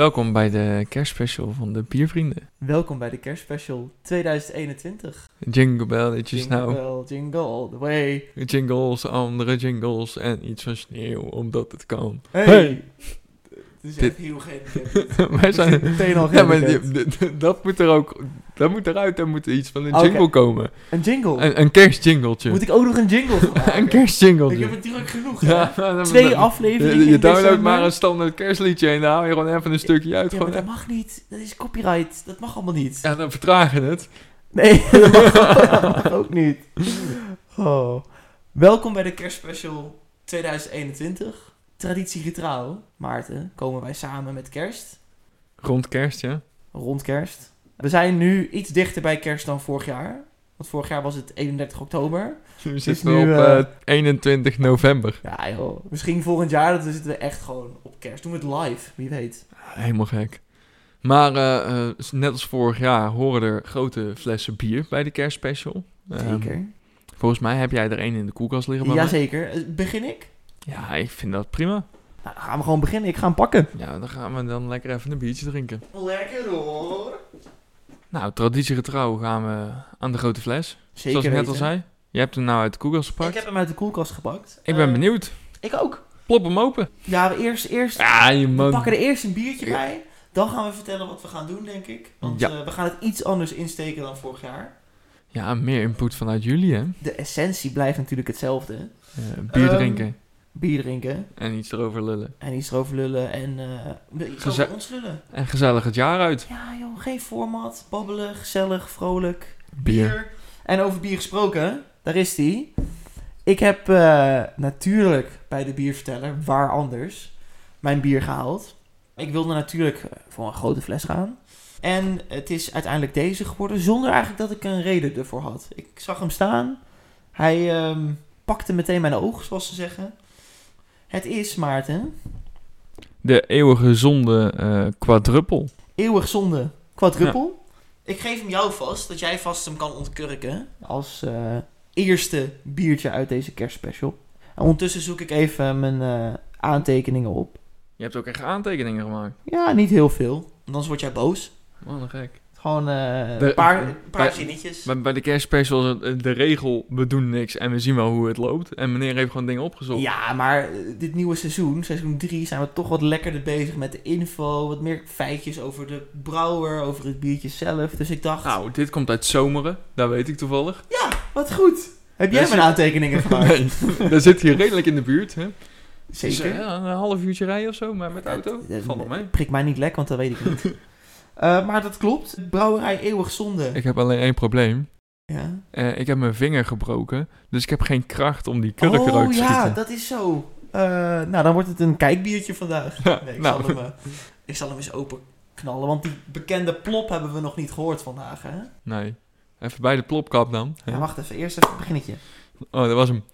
Welkom bij de kerstspecial van de Biervrienden. Welkom bij de kerstspecial 2021. Jingle belletjes Jingle nou. bell, jingle all the way. Jingles, andere jingles en iets van sneeuw, omdat het kan. Hey! Hey! Het is Dit- echt heel geen. Wij zijn... meteen al Ja, maar die- dat moet er ook... Dat moet eruit, er moet iets van een Oké. jingle komen. Een jingle. Een, een kerstjingletje. Moet ik ook nog een jingle? Een kerstjingletje. Ik heb het druk genoeg. Ja, dan- Twee dan- afleveringen Je, je in downloadt december. maar een standaard kerstliedje en dan haal je gewoon even een stukje uit. Ja, maar gewoon dat mag niet. Dat is copyright. Dat mag allemaal niet. Ja, dan vertragen het. Nee, dat mag, dat mag ook niet. Oh. Welkom bij de kerstspecial 2021. Traditiegetrouw, Maarten, komen wij samen met kerst. Rond kerst, ja. Rond kerst. We zijn nu iets dichter bij kerst dan vorig jaar. Want vorig jaar was het 31 oktober. We is zitten nu, op eh, eh, 21 november. Ja joh, misschien volgend jaar dan zitten we echt gewoon op kerst. Doen we het live, wie weet. Helemaal gek. Maar eh, eh, net als vorig jaar horen er grote flessen bier bij de kerstspecial. Ehm, Zeker. volgens mij heb jij er één in de koelkast liggen. Jazeker. Eh, Begin ik? Ja, ik vind dat prima. Nou, dan gaan we gewoon beginnen. Ik ga hem pakken. Ja, dan gaan we dan lekker even een biertje drinken. Lekker hoor. Nou, traditiegetrouw gaan we aan de grote fles. Zeker Zoals ik net al weten. zei. Je hebt hem nou uit de koelkast gepakt. Ik heb hem uit de koelkast gepakt. Ik ben Eh, benieuwd. Ik ook. Plop hem open. Ja, we eerst, eerst Ja, je we man. pakken er eerst een biertje Ja. bij. Dan gaan we vertellen wat we gaan doen, denk ik. Want Ja. eh, we gaan het iets anders insteken dan vorig jaar. Ja, meer input vanuit jullie, hè. De essentie blijft natuurlijk hetzelfde. Eh, bier Ehm, drinken Bier drinken en iets erover lullen. en iets erover lullen en eh iets Geze- over ons lullen. En gezellig het jaar uit. Ja joh, geen format. Babbelen, gezellig, vrolijk. Bier. En over bier gesproken, daar is die. Ik heb eh, natuurlijk bij de bierverteller, waar anders, mijn bier gehaald. Ik wilde natuurlijk eh, voor een grote fles gaan. En het is uiteindelijk deze geworden, zonder eigenlijk dat ik een reden ervoor had. Ik zag hem staan. Hij ehm, pakte meteen mijn oog, zoals ze zeggen. Het is, Maarten, De eeuwige zonde eh quadruppel. eeuwig zonde quadruppel. Ik geef hem jou vast, dat jij vast hem kan ontkurken. Als eh, eerste biertje uit deze kerstspecial. En ondertussen zoek ik even mijn eh, aantekeningen op. Je hebt ook echt aantekeningen gemaakt. Ja, niet heel veel. Anders word jij boos. Man, gek. Gewoon eh, een paar, paar bij- zinnetjes. Bij, bij de kerstspecial is het, eh, de regel, we doen niks en we zien wel hoe het loopt. En meneer heeft gewoon dingen opgezocht. Ja, maar eh, dit nieuwe seizoen, seizoen 3, zijn we toch wat lekkerder bezig met de info. Wat meer feitjes over de brouwer, over het biertje zelf. Dus ik dacht, Nou, dit komt uit Zomeren, dat weet ik toevallig. ja, wat goed. Heb jij Dus- mijn aantekekeningen gemaakt? Nee, dat zit hier redelijk in de buurt. Hè? Dus, Zeker. ja, een half uurtje rijden of zo, maar met de auto. Valt wel mee. Prik mij niet lek, want dat weet ik niet. Eh, maar dat klopt. Brouwerij Eeuwig Zonde. Ik heb alleen één probleem. Ja. Eh, ik heb mijn vinger gebroken, dus ik heb geen kracht om die kurk oh eruit te ja, schieten. dat is zo. Eh, nou, dan wordt het een kijkbiertje vandaag. Ja, Nee, ik, nou. zal hem, ik zal hem eens open knallen, want die bekende plop hebben we nog niet gehoord vandaag. Hè? Nee. Even bij de plopkap dan. Ja, wacht even, eerst even een beginnetje. Oh, dat was hem.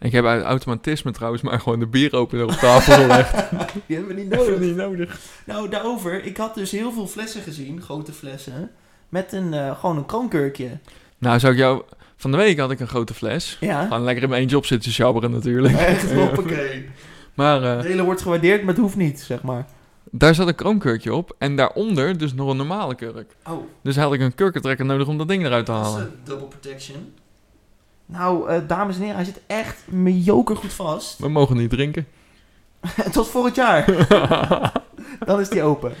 Ik heb uit automatisme trouwens maar gewoon de bieropener op tafel gelegd. Die hebben we niet nodig. niet nodig. Nou, daarover. Ik had dus heel veel flessen gezien, grote flessen, met een, eh, gewoon een kroonkurkje. Nou, zou ik jou... Van de week had ik een grote fles. Ja, Gewoon lekker in mijn eentje op zitten sjabberen natuurlijk. echt hoppakee. Maar eh, De hele wordt gewaardeerd, maar het hoeft niet, zeg maar. daar zat een kroonkurkje op. En daaronder dus nog een normale kurk. Oh, Dus had ik een kurkentrekker nodig om dat ding eruit te dat is halen. een double protection. Nou, eh, dames en heren, hij zit echt mediocre goed vast. We mogen niet drinken. Tot volgend jaar. Dan is die open.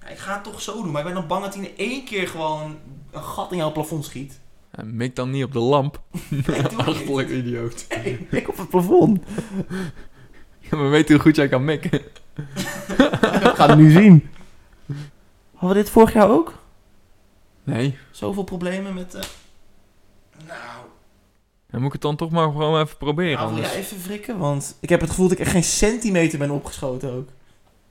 Ja, Ik ga het toch zo doen, maar ik ben dan bang dat hij in één keer gewoon een gat in jouw plafond schiet. En mik dan niet op de lamp. Achterlijk idioot. Nee, ik op het plafond. Ja, maar weet je hoe goed jij kan mikken? Ik ga het nu zien. Hadden we dit vorig jaar ook? Nee. Zoveel problemen met... eh Dan moet ik het dan toch maar gewoon even proberen. nou anders. jij even wrikken? Want ik heb het gevoel dat ik echt geen centimeter ben opgeschoten ook.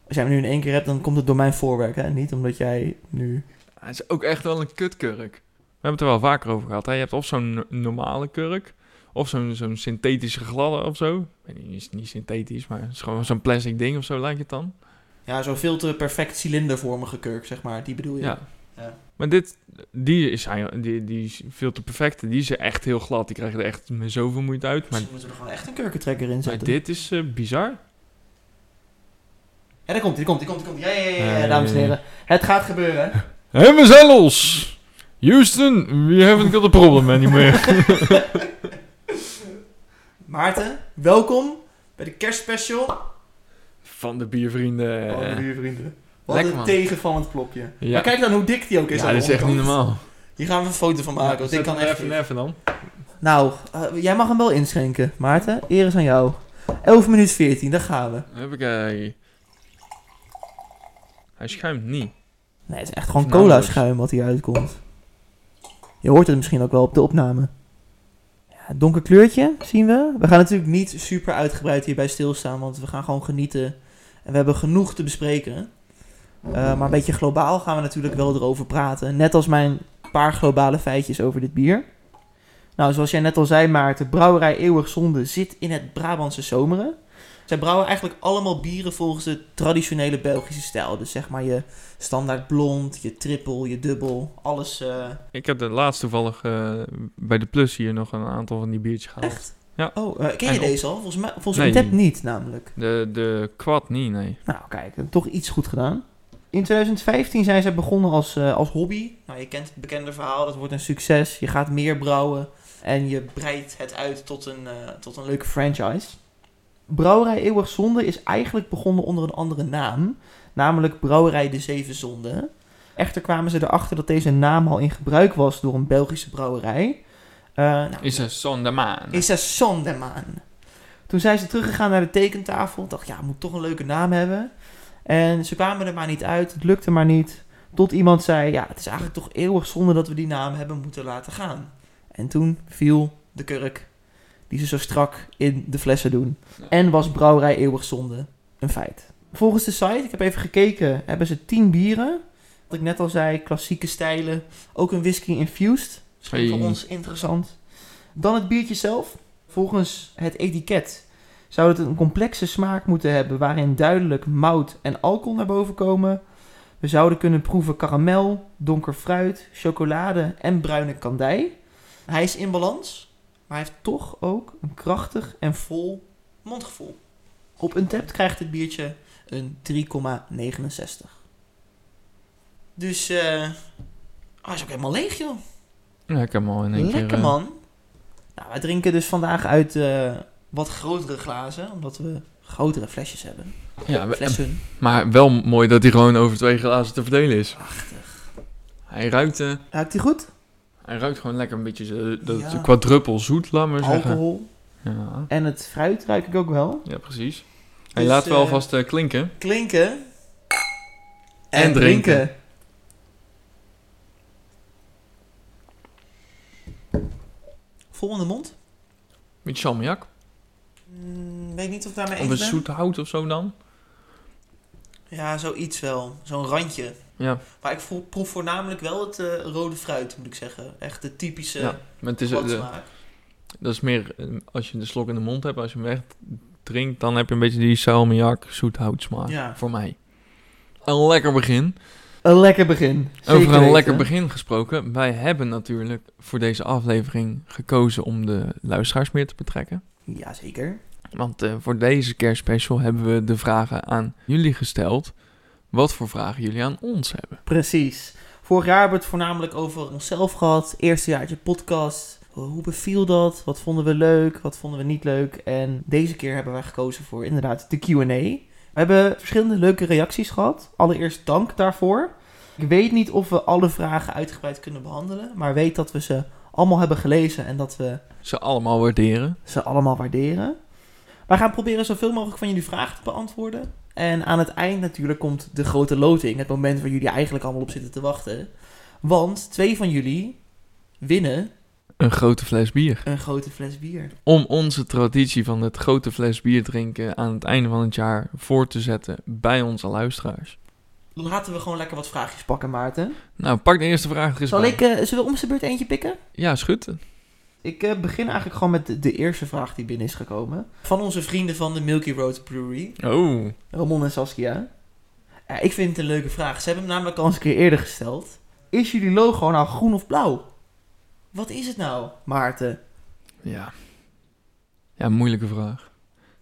Als jij hem nu in één keer hebt, dan komt het door mijn voorwerk, hè? Niet omdat jij nu... Het is ook echt wel een kutkurk. We hebben het er wel vaker over gehad. Hè? Je hebt of zo'n no- normale kurk, of zo'n zo'n synthetische gladde of zo. Ik weet niet, is niet synthetisch, maar het is gewoon zo'n plastic ding of zo lijkt het dan. Ja, zo'n te perfect cilindervormige kurk, zeg maar. Die bedoel je? Ja. Ja. Maar dit, die is, die, die is veel te perfect. Die is echt heel glad. Die krijgt er echt met zoveel moeite uit. Maar, Misschien moeten we er gewoon echt een kurkentrekker in maar zetten. dit is eh, bizar. Ja, daar komt hij, komt hij, komt hij, komt. Ja, ja, ja, ja, Ja, ja, dames en heren. Het gaat gebeuren. En we zijn los! Houston, we haven't got a problem anymore. Maarten, welkom bij de kerstspecial Van de biervrienden. van de buurvrienden. Wat Lekker, een man. tegenvallend plopje. Ja. Maar kijk dan hoe dik die ook is. ja, aan de dat is echt niet onderkant. normaal. Hier gaan we een foto van maken, want ik kan echt... even, even dan. Nou, eh, jij mag hem wel inschenken, Maarten. Eer is aan jou. 11 minuut 14, daar gaan we. Heb ik hij. Hij schuimt niet. Nee, het is echt gewoon nauwelijks. cola schuim wat hier uitkomt. Je hoort het misschien ook wel op de opname. Ja, donker kleurtje, zien we. We gaan natuurlijk niet super uitgebreid hierbij stilstaan, want we gaan gewoon genieten. En we hebben genoeg te bespreken. Eh, maar een beetje globaal gaan we natuurlijk wel erover praten. Net als mijn paar globale feitjes over dit bier. Nou, zoals jij net al zei, Maarten, Brouwerij Eeuwig Zonde zit in het Brabantse Zomeren. Zij brouwen eigenlijk allemaal bieren volgens de traditionele Belgische stijl. Dus zeg maar je standaard blond, je triple, je dubbel, alles eh, Ik heb de laatst toevallig eh, bij de Plus hier nog een aantal van die biertjes gehaald. echt. Ja. Oh, ken je En op- deze al? Volgens mij, volgens Nee. mij niet namelijk. De, de quad niet, nee. Nou, kijk, toch iets goed gedaan. In 2015 zijn zij begonnen als, eh, als hobby. Nou, je kent het bekende verhaal, dat wordt een succes. Je gaat meer brouwen en je breidt het uit tot een, eh, tot een leuke franchise. Brouwerij Eeuwig Zonde is eigenlijk begonnen onder een andere naam. Namelijk Brouwerij de Zeven Zonden. Echter kwamen ze erachter dat deze naam al in gebruik was door een Belgische brouwerij. Eh, nou, Is een zondermaan. is er Sonderman. Toen zijn ze teruggegaan naar de tekentafel. Dacht, ja, moet toch een leuke naam hebben. En ze kwamen er maar niet uit. Het lukte maar niet. Tot iemand zei, ja, het is eigenlijk toch eeuwig zonde dat we die naam hebben moeten laten gaan. En toen viel de kurk die ze zo strak in de flessen doen. En was brouwerij eeuwig zonde een feit. Volgens de site, ik heb even gekeken, hebben ze 10 bieren. Wat ik net al zei, klassieke stijlen. Ook een whisky infused. Misschien voor ons interessant. Dan het biertje zelf. Volgens het etiket zou het een complexe smaak moeten hebben waarin duidelijk mout en alcohol naar boven komen. We zouden kunnen proeven karamel, donker fruit, chocolade en bruine kandij. Hij is in balans, maar hij heeft toch ook een krachtig en vol mondgevoel. Op Untapped krijgt het biertje een 3,69. Dus, eh oh, hij is ook helemaal leeg, joh. Hem al in één Lekker keer... man. Nou, wij drinken dus vandaag uit eh, wat grotere glazen, omdat we grotere flesjes hebben. ja, Flessen. maar wel mooi dat hij gewoon over twee glazen te verdelen is. Prachtig. Hij ruikt, eh, Ruikt hij goed? hij ruikt gewoon lekker een beetje zo- dat Ja. quadruppel zoet, laat maar zeggen. Alcohol. Ja, En het fruit ruik ik ook wel. ja, precies. Hij Dus, laat wel eh, alvast eh, klinken. Klinken. En drinken. Vol in de mond. Beetje salmiak. Weet niet of ik daarmee Of een ben. zoet hout of zo dan. Ja, zoiets wel. Zo'n randje. Ja, Maar ik voel, proef voornamelijk wel het eh, rode fruit, moet ik zeggen. Echt de typische ja. maar het is, eh, de- dat is meer eh, als je de slok in de mond hebt, als je hem echt drinkt, dan heb je een beetje die salmiak, zoet hout smaak. Ja. Voor mij. Een lekker begin. Een lekker begin. Zeker Over een weten. lekker begin gesproken. Wij hebben natuurlijk voor deze aflevering gekozen om de luisteraars meer te betrekken. Jazeker. Want eh, voor deze kerstspecial hebben we de vragen aan jullie gesteld. Wat voor vragen jullie aan ons hebben. Precies. Vorig jaar hebben we het voornamelijk over onszelf gehad. Eerste jaartje podcast. Hoe beviel dat? Wat vonden we leuk? Wat vonden we niet leuk? En deze keer hebben wij gekozen voor inderdaad de Q&A. We hebben verschillende leuke reacties gehad. Allereerst dank daarvoor. Ik weet niet of we alle vragen uitgebreid kunnen behandelen. Maar weet dat we ze allemaal hebben gelezen en dat we Ze allemaal waarderen. ze allemaal waarderen. Wij gaan proberen zoveel mogelijk van jullie vragen te beantwoorden. En aan het eind natuurlijk komt de grote loting. Het moment waar jullie eigenlijk allemaal op zitten te wachten. Want twee van jullie winnen Een grote fles bier. een grote fles bier. Om onze traditie van het grote fles bier drinken aan het einde van het jaar voor te zetten bij onze luisteraars. Laten we gewoon lekker wat vraagjes pakken, Maarten. Nou, pak de eerste vraag Zal bij. ik, eh, zullen we om zijn beurt eentje pikken? Ja, schut. Ik eh, begin eigenlijk gewoon met de, eerste vraag die binnen is gekomen. Van onze vrienden van de Milky Road Brewery. Oh. Ramon en Saskia. Ja, ik vind het een leuke vraag. Ze hebben hem namelijk al eens een keer eerder gesteld. Is jullie logo nou groen of blauw? Wat is het nou, Maarten? Ja. Ja, moeilijke vraag.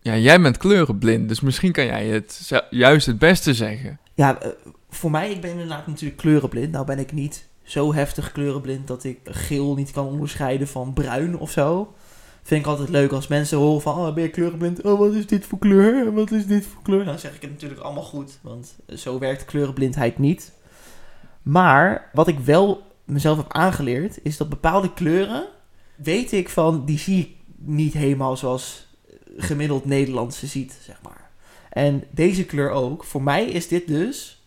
Ja, jij bent kleurenblind, dus misschien kan jij het juist het beste zeggen. Ja, eh, voor mij, ik ben inderdaad natuurlijk kleurenblind. Nou ben ik niet zo heftig kleurenblind dat ik geel niet kan onderscheiden van bruin of zo. Vind ik altijd leuk als mensen horen van, oh ben je kleurenblind? Oh wat is dit voor kleur? Wat is dit voor kleur? Dan zeg ik het natuurlijk allemaal goed, want zo werkt kleurenblindheid niet. Maar wat ik wel mezelf heb aangeleerd, is dat bepaalde kleuren, weet ik van, die zie ik niet helemaal zoals gemiddeld Nederlandse ziet, zeg maar. En deze kleur ook. Voor mij is dit dus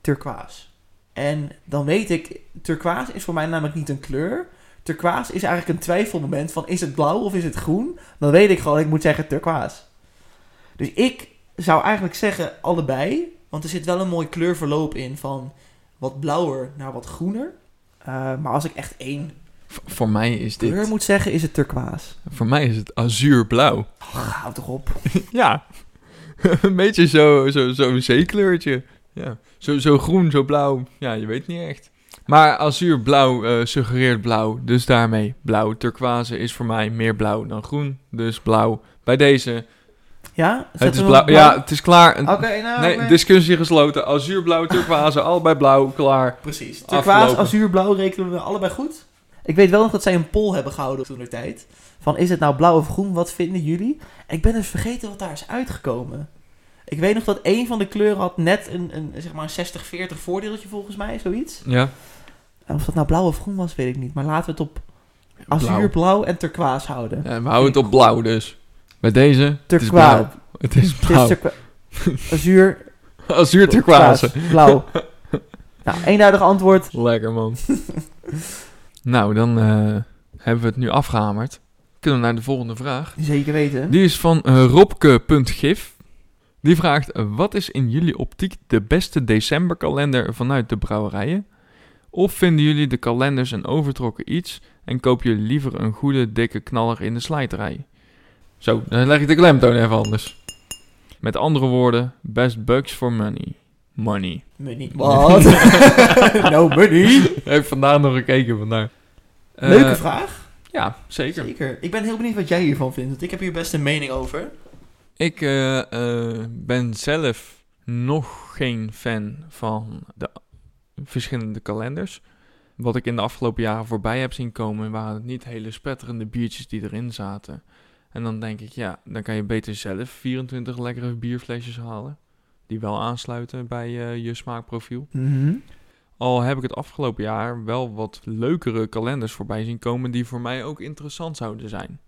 turquoise. En dan weet ik, turquoise is voor mij namelijk niet een kleur. Turquoise is eigenlijk een twijfelmoment van is het blauw of is het groen? Dan weet ik gewoon, ik moet zeggen turquoise. Dus ik zou eigenlijk zeggen allebei. Want er zit wel een mooi kleurverloop in van wat blauwer naar wat groener. Eh, maar als ik echt één voor mij is dit... kleur moet zeggen, is het turquoise. Voor mij is het azuurblauw. Oh, houd toch op. Ja. een beetje zo, zo, zo'n zeekleurtje. Ja. Zo, zo groen, zo blauw. Ja, je weet niet echt. Maar azuurblauw eh suggereert blauw. Dus daarmee blauw. Turquoise is voor mij meer blauw dan groen. Dus blauw. Bij deze. Ja? Het is blauw. Ja, het is klaar. Oké, nou... nee, discussie gesloten. Azuurblauw, turquoise, allebei blauw. Klaar. Precies. Turquoise, azuurblauw rekenen we allebei goed. Ik weet wel nog dat zij een poll hebben gehouden toen de tijd. Van is het nou blauw of groen? Wat vinden jullie? En ik ben dus vergeten wat daar is uitgekomen. Ik weet nog dat één van de kleuren had net een, een, zeg maar een 60-40 voordeeltje volgens mij, zoiets. Ja. En of dat nou blauw of groen was, weet ik niet. Maar laten we het op Blauw. azuurblauw en turquoise houden. Ja, we houden het op blauw dus. Bij deze. Het is Turquoise. blauw. Het is blauw. Azuur, Azuur turquoise. blauw. nou, eenduidig antwoord. Lekker man. nou, dan eh, hebben we het nu afgehamerd. Kunnen we naar de volgende vraag. Zeker weten. Die is van eh, Robke.gif. Die vraagt: eh, Wat is in jullie optiek de beste decemberkalender vanuit de brouwerijen? Of vinden jullie de kalenders een overtrokken iets en kopen jullie liever een goede, dikke knaller in de slijterij? Zo, dan leg ik de klemtoon even anders. Met andere woorden, best bucks for money. Money. Money. Wat? no money. Heb vandaag nog gekeken vandaar. Eh, Leuke vraag. Ja, zeker. Zeker. Ik ben heel benieuwd wat jij hiervan vindt. Want ik heb hier best een mening over. Ik eh, eh, ben zelf nog geen fan van de verschillende kalenders. Wat ik in de afgelopen jaren voorbij heb zien komen, waren het niet hele spetterende biertjes die erin zaten. En dan denk ik, ja, dan kan je beter zelf 24 lekkere bierflesjes halen. Die wel aansluiten bij eh, je smaakprofiel. Mhm. Al heb ik het afgelopen jaar wel wat leukere kalenders voorbij zien komen die voor mij ook interessant zouden zijn.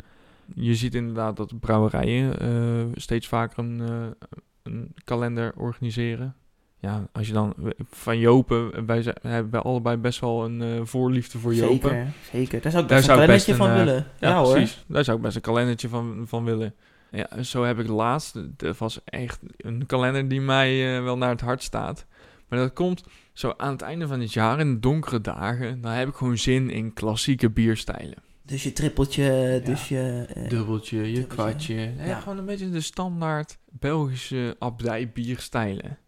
Je ziet inderdaad dat brouwerijen eh, steeds vaker een, eh, een kalender organiseren. Ja, als je dan van Jopen, wij zijn- hebben allebei best wel een eh, voorliefde voor Jopen. Zeker, zeker. Daar zou ik Daar best een kalendertje van willen. Ja, Ja, hoor. precies. Daar zou ik best een kalendertje van, van willen. Ja, zo heb ik laatst. Dat was echt een kalender die mij wel naar het hart staat. Maar dat komt zo aan het einde van het jaar, in de donkere dagen. Dan heb ik gewoon zin in klassieke bierstijlen. Dus je trippeltje, dus je... eh, Dubbeltje, je dubbeltje. kwartje. Ja, Ja. gewoon een beetje de standaard Belgische abdij bierstijlen.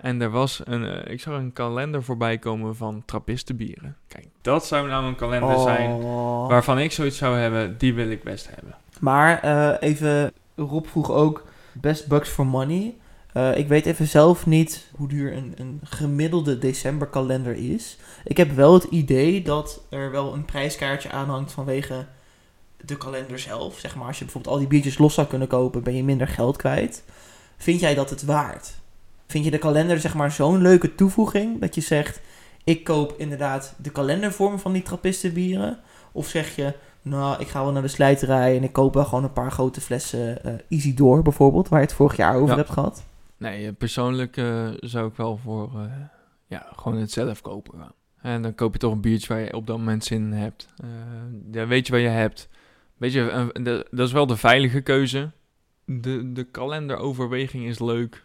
En er was een, eh, ik zag een kalender voorbij komen van trappistenbieren. Kijk, dat zou nou een kalender zijn oh. waarvan ik zoiets zou hebben, die wil ik best hebben. Maar eh, even, Rob vroeg ook, best bucks for money. Eh, ik weet even zelf niet hoe duur een, een gemiddelde decemberkalender is. Ik heb wel het idee dat er wel een prijskaartje aanhangt vanwege de kalender zelf. Zeg maar, als je bijvoorbeeld al die biertjes los zou kunnen kopen, ben je minder geld kwijt. Vind jij dat het waard? Vind je de kalender zeg maar zo'n leuke toevoeging dat je zegt, ik koop inderdaad de kalendervorm van die trappistenbieren? Of zeg je, nou, ik ga wel naar de slijterij en ik koop wel gewoon een paar grote flessen eh Easy Door bijvoorbeeld, waar je het vorig jaar over Ja. hebt gehad. Nee, eh, persoonlijk eh, zou ik wel voor eh, ja, gewoon het zelf kopen gaan. En dan koop je toch een biertje waar je op dat moment zin in hebt. Eh, ja, weet je wat je hebt. Weet je, de- dat is wel de veilige keuze. De, de kalenderoverweging is leuk.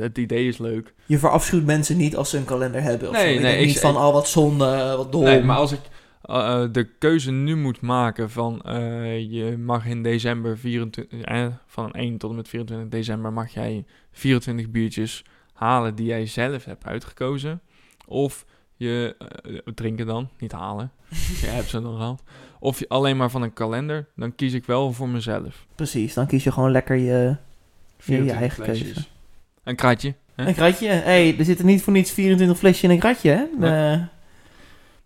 Het idee is leuk. Je verafschuwt mensen niet als ze een kalender hebben. Of Nee, zo. Nee, ik- niet van, ik- oh wat zonde, wat dom. Nee, maar als ik eh, eh, de keuze nu moet maken van eh, je mag in december 24, eh, van 1 tot en met 24 december mag jij 24 biertjes halen die jij zelf hebt uitgekozen. Of je drinken dan, niet halen. je hebt ze dan gehaald. Of je alleen maar van een kalender, dan kies ik wel voor mezelf. Precies, dan kies je gewoon lekker je, je, je 24 eigen flesjes. keuze. Een kratje. hè? Een kratje. Hé, hey, er zitten niet voor niets 24 flesjes in een kratje, hè? Nee.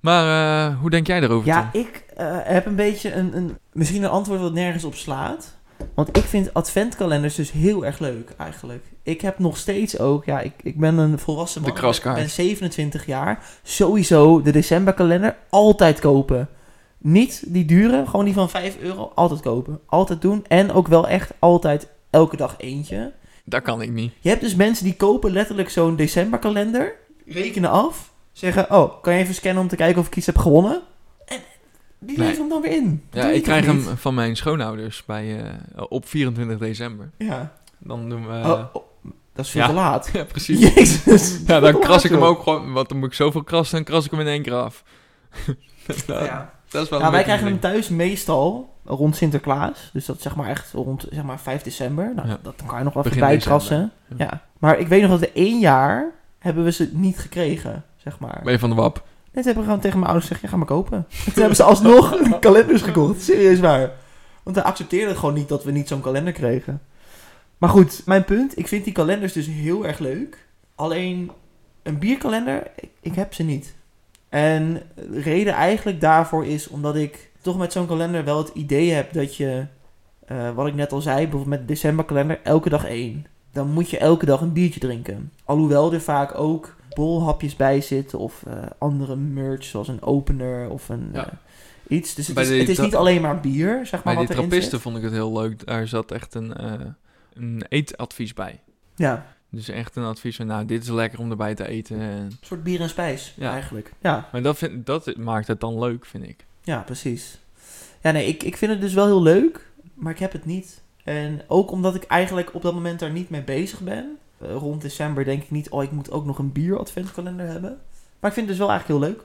Maar eh, hoe denk jij daarover? ja, Tom? ik eh, heb een beetje een, een... Misschien een antwoord wat nergens op slaat. Want ik vind adventkalenders dus heel erg leuk, eigenlijk. Ik heb nog steeds ook... Ja, ik, ik ben een volwassen man. De kraskaart. Ik ben 27 jaar. Sowieso de decemberkalender altijd kopen. Niet die dure, gewoon die van 5 euro. Altijd kopen. Altijd doen. En ook wel echt altijd elke dag eentje. Dat kan ik niet. Je hebt dus mensen die kopen letterlijk zo'n decemberkalender, rekenen af, zeggen, oh, kan je even scannen om te kijken of ik iets heb gewonnen? En die Nee. leveren hem dan weer in. Ja, ik krijg hem van mijn schoonouders bij, eh, op 24 december. Ja. Dan doen we... Oh, oh, dat is veel ja. te laat. ja, precies. Jezus. Ja, dan kras laat, ik hem joh. ook gewoon... Want dan moet ik zoveel krassen, dan kras ik hem in één keer af. Nou, Ja. Dat is wel Ja, een wij krijgen hem thuis meestal rond Sinterklaas. Dus dat is zeg maar echt rond zeg maar 5 december. Nou, Ja. dat kan je nog wel even bijkrassen. Ja. Maar ik weet nog dat we één jaar hebben we ze niet gekregen, zeg maar. Ben je van de WAP? Net hebben we gewoon tegen mijn ouders gezegd, ja, ga maar kopen. Toen hebben ze alsnog kalenders gekocht. Serieus waar. Want hij accepteerde gewoon niet dat we niet zo'n kalender kregen. Maar goed, mijn punt. Ik vind die kalenders dus heel erg leuk. Alleen een bierkalender, ik, ik heb ze niet. En de reden eigenlijk daarvoor is omdat ik toch met zo'n kalender wel het idee heb dat je, eh, wat ik net al zei, bijvoorbeeld met de decemberkalender, elke dag één. Dan moet je elke dag een biertje drinken. Alhoewel er vaak ook bolhapjes bij zitten of eh, andere merch zoals een opener of een Ja. eh, iets. Dus het is, het is niet alleen maar bier, zeg maar, Bij die trappisten vond ik het heel leuk. Daar zat echt een, eh, een eetadvies bij. Ja, Dus echt een advies van, nou, dit is lekker om erbij te eten. En- een soort bier en spijs Ja. eigenlijk. Ja, Maar dat, vind, dat maakt het dan leuk, vind ik. ja, precies. Ja, nee, ik, ik vind het dus wel heel leuk, maar ik heb het niet. En ook omdat ik eigenlijk op dat moment daar niet mee bezig ben. Eh, rond december denk ik niet, oh, ik moet ook nog een bier adventkalender hebben. Maar ik vind het dus wel eigenlijk heel leuk.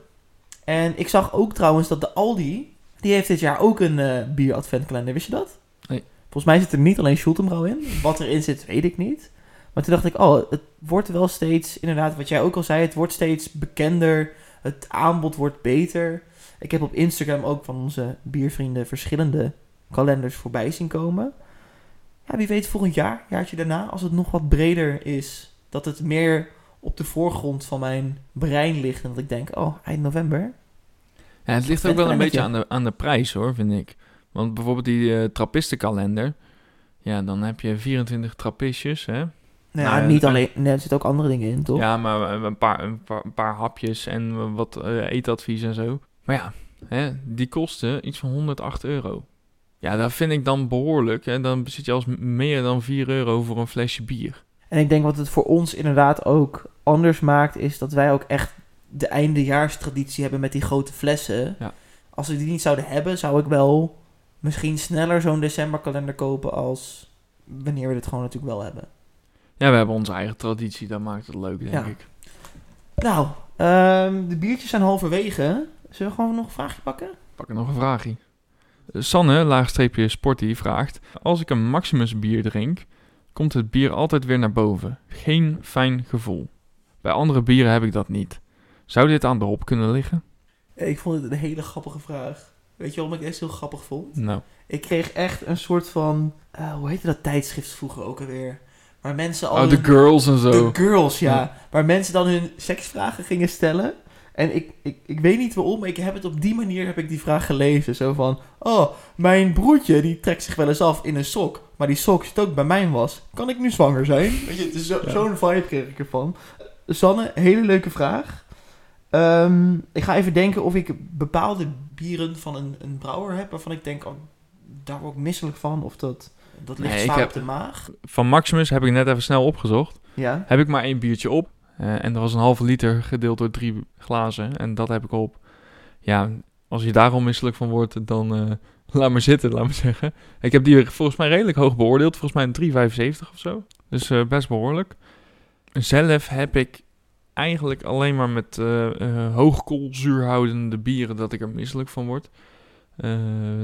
En ik zag ook trouwens dat de Aldi, die heeft dit jaar ook een eh bier adventkalender. Wist je dat? Nee. Volgens mij zit er niet alleen Schultenbrouw in. Wat erin zit, weet ik niet. Maar toen dacht ik, oh, het wordt wel steeds, inderdaad, wat jij ook al zei, het wordt steeds bekender. Het aanbod wordt beter. Ik heb op Instagram ook van onze biervrienden verschillende kalenders voorbij zien komen. Ja, wie weet volgend jaar, jaartje daarna, als het nog wat breder is, dat het meer op de voorgrond van mijn brein ligt. En dat ik denk, oh, eind november. Ja, het ligt ook wel een beetje aan de, aan de prijs, hoor, vind ik. Want bijvoorbeeld die eh, trappistenkalender. Ja, dan heb je 24 trappistjes, hè. Nou, ja, Nou, niet en- alleen, nee, er zitten ook andere dingen in, toch? Ja, maar een paar, een paar, een paar hapjes en wat eh, eetadvies en zo. Maar ja, hè, die kosten iets van 108 euro. Ja, dat vind ik dan behoorlijk. Hè. Dan zit je als meer dan 4 euro voor een flesje bier. En ik denk wat het voor ons inderdaad ook anders maakt, is dat wij ook echt de eindejaarstraditie hebben met die grote flessen. Ja. Als we die niet zouden hebben, zou ik wel misschien sneller zo'n decemberkalender kopen als wanneer we dit gewoon natuurlijk wel hebben. Ja, we hebben onze eigen traditie. Dat maakt het leuk, denk Ja. ik. Nou, ehm, de biertjes zijn halverwege. Zullen we gewoon nog een vraagje pakken? Pak er nog een vraagje. Sanne, laagstreepje sporty, vraagt... Als ik een Maximus bier drink, komt het bier altijd weer naar boven. Geen fijn gevoel. Bij andere bieren heb ik dat niet. Zou dit aan de hop kunnen liggen? Ik vond het een hele grappige vraag. Weet je waarom ik deze heel grappig vond? Nou, Ik kreeg echt een soort van... eh, hoe heette dat tijdschrift vroeger ook alweer? Waar mensen al... oh, de hun- girls en zo. De girls, ja. Ja. Waar mensen dan hun seksvragen gingen stellen. En ik, ik, ik weet niet waarom, maar ik heb het op die manier heb ik die vraag gelezen. Zo van, oh, mijn broertje die trekt zich wel eens af in een sok. Maar die sok zit ook bij mijn was. Kan ik nu zwanger zijn? Weet je, zo, Ja. zo'n vibe kreeg ik ervan. Sanne, hele leuke vraag. Ehm, ik ga even denken of ik bepaalde bieren van een, een brouwer heb waarvan ik denk, oh, daar word ik misselijk van. Of dat, dat ligt Nee, zwaar heb- op de maag. Van Maximus heb ik net even snel opgezocht. Ja. Heb ik maar één biertje op. Eh, en er was een halve liter gedeeld door drie glazen. En dat heb ik op. Ja, als je daar al misselijk van wordt, dan eh, laat maar zitten, laat maar zeggen. Ik heb die volgens mij redelijk hoog beoordeeld. Volgens mij een 3,75 of zo. Dus eh, best behoorlijk. Zelf heb ik eigenlijk alleen maar met hoogkoolzuurhoudende bieren dat ik er misselijk van word.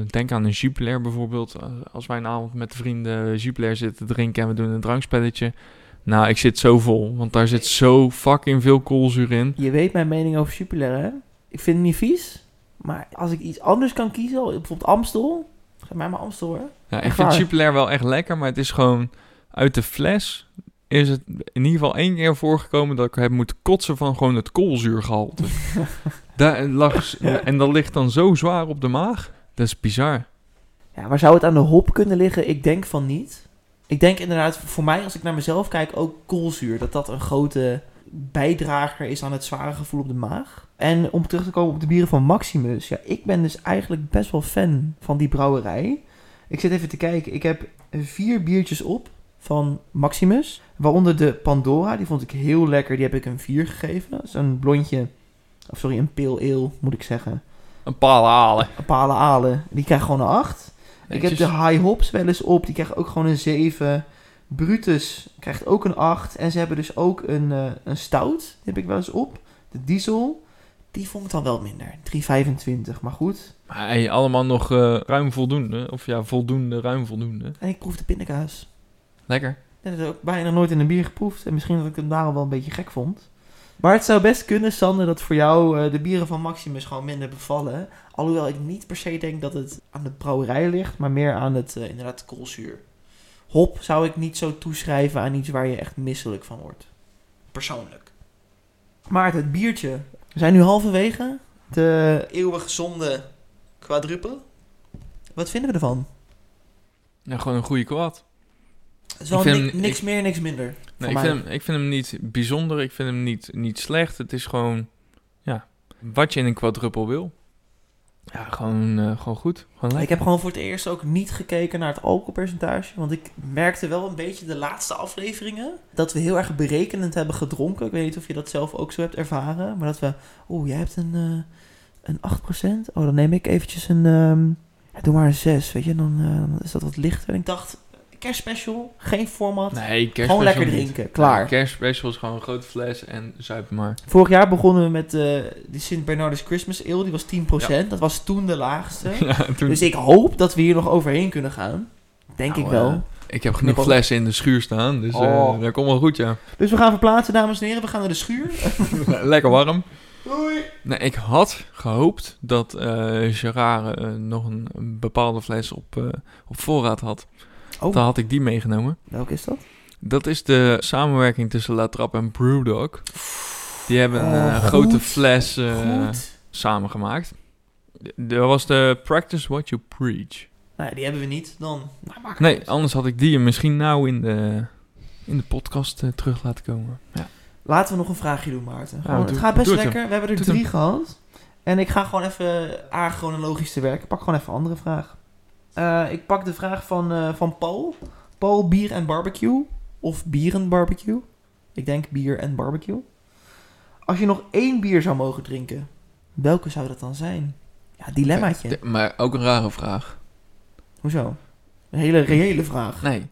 Denk aan een Jupiler bijvoorbeeld. Als wij een avond met vrienden Jupiler zitten te drinken en we doen een drankspelletje, Nou, ik zit zo vol, want daar zit zo fucking veel koolzuur in. Je weet mijn mening over Jupiler, hè? Ik vind het niet vies. Maar als ik iets anders kan kiezen, bijvoorbeeld Amstel. Geef mij maar Amstel, hoor. Ja, ik vind? Jupiler wel echt lekker, maar het is gewoon uit de fles. Is het in ieder geval één keer voorgekomen dat ik heb moeten kotsen van gewoon het koolzuurgehalte. Daar lag, en dat ligt dan zo zwaar op de maag. Dat is bizar. Ja, maar zou het aan de hop kunnen liggen? Ik denk van niet. Ik denk inderdaad, voor mij, als ik naar mezelf kijk, ook koolzuur. Dat dat een grote bijdrager is aan het zware gevoel op de maag. En om terug te komen op de bieren van Maximus. Ja, ik ben dus eigenlijk best wel fan van die brouwerij. Ik zit even te kijken. Ik heb vier biertjes op van Maximus. Waaronder de Pandora. Die vond ik heel lekker. Die heb ik een 4 gegeven. Dat is een blondje. Of sorry, een pale ale moet ik zeggen. Een paal halen. Een pale ale. Die krijgt gewoon een 8. Ik heb de High Hops wel eens op. Die krijgen ook gewoon een 7. Brutus krijgt ook een 8. En ze hebben dus ook een, eh, een stout. Die heb ik wel eens op. De diesel. Die vond ik dan wel minder. 3,25. Maar goed. Maar hey, allemaal nog eh, ruim voldoende. Of ja, voldoende, ruim voldoende. En ik proef de pindakaas. Lekker. Dat heb ik ook bijna nooit in een bier geproefd. En misschien dat ik hem daarom wel een beetje gek vond. Maar het zou best kunnen, Sander, dat voor jou eh, de bieren van Maximus gewoon minder bevallen. Alhoewel ik niet per se denk dat het aan de brouwerij ligt, maar meer aan het eh, inderdaad koolzuur. Hop zou ik niet zo toeschrijven aan iets waar je echt misselijk van wordt. Persoonlijk. Maar het biertje. We zijn nu halverwege. De eeuwig gezonde quadruple. Wat vinden we ervan? Ja, gewoon een goede kwad. Het is wel Ik vind ni- hem- niks ik- meer, niks minder. Nee, ik, vind hem, ik vind hem niet bijzonder. Ik vind hem niet, niet slecht. Het is gewoon, ja, wat je in een quadruppel wil. Ja, gewoon, eh, gewoon goed. Gewoon Ik heb gewoon voor het eerst ook niet gekeken naar het alcoholpercentage. Want ik merkte wel een beetje de laatste afleveringen. Dat we heel erg berekenend hebben gedronken. Ik weet niet of je dat zelf ook zo hebt ervaren. Maar dat we. Oeh, jij hebt een, eh een 8%. Oh, dan neem ik eventjes een. ehm, ja, doe maar een 6. Weet je, dan, eh, dan is dat wat lichter. En ik dacht, kerstspecial, geen format. Nee, gewoon lekker niet. drinken, klaar. Ja, kerstspecial is gewoon een grote fles en zuipen maar. Vorig jaar begonnen we met eh die Sint Bernardus Christmas Ale. Die was 10%. Dat was toen de laagste. ja, toen, Dus ik hoop dat we hier nog overheen kunnen gaan. Denk Nou, ik wel. eh, ik heb genoeg flessen in de schuur staan, dus eh, Oh. dat komt wel goed, ja. Dus we gaan verplaatsen, dames en heren. We gaan naar de schuur. lekker warm. Doei. Nee, ik had gehoopt dat eh Gerard nog een, een bepaalde fles op, op voorraad had. Oh, Dan had ik die meegenomen. welke is dat? Dat is de samenwerking tussen La Trappe en Brewdog. Die hebben een Oh, eh, goed. grote fles eh, samengemaakt. Dat was de Practice What You Preach. Nou, ja, die hebben we niet. Dan. Nou, Nee, uit. anders had ik die misschien nou in de, in de podcast eh, terug laten komen. Ja. Laten we nog een vraagje doen, Maarten. Gewoon, doe- het gaat best het lekker. We hebben er Doe drie gehad. En ik ga gewoon even achronologisch te werken. Pak gewoon even een andere vraag. Eh, ik pak de vraag van, eh, van Paul. Paul, bier en barbecue. Of bieren barbecue. Ik denk bier en barbecue. Als je nog één bier zou mogen drinken, welke zou dat dan zijn? Ja, dilemmaatje. Maar ook een rare vraag. Hoezo? Een hele reële vraag. Nee.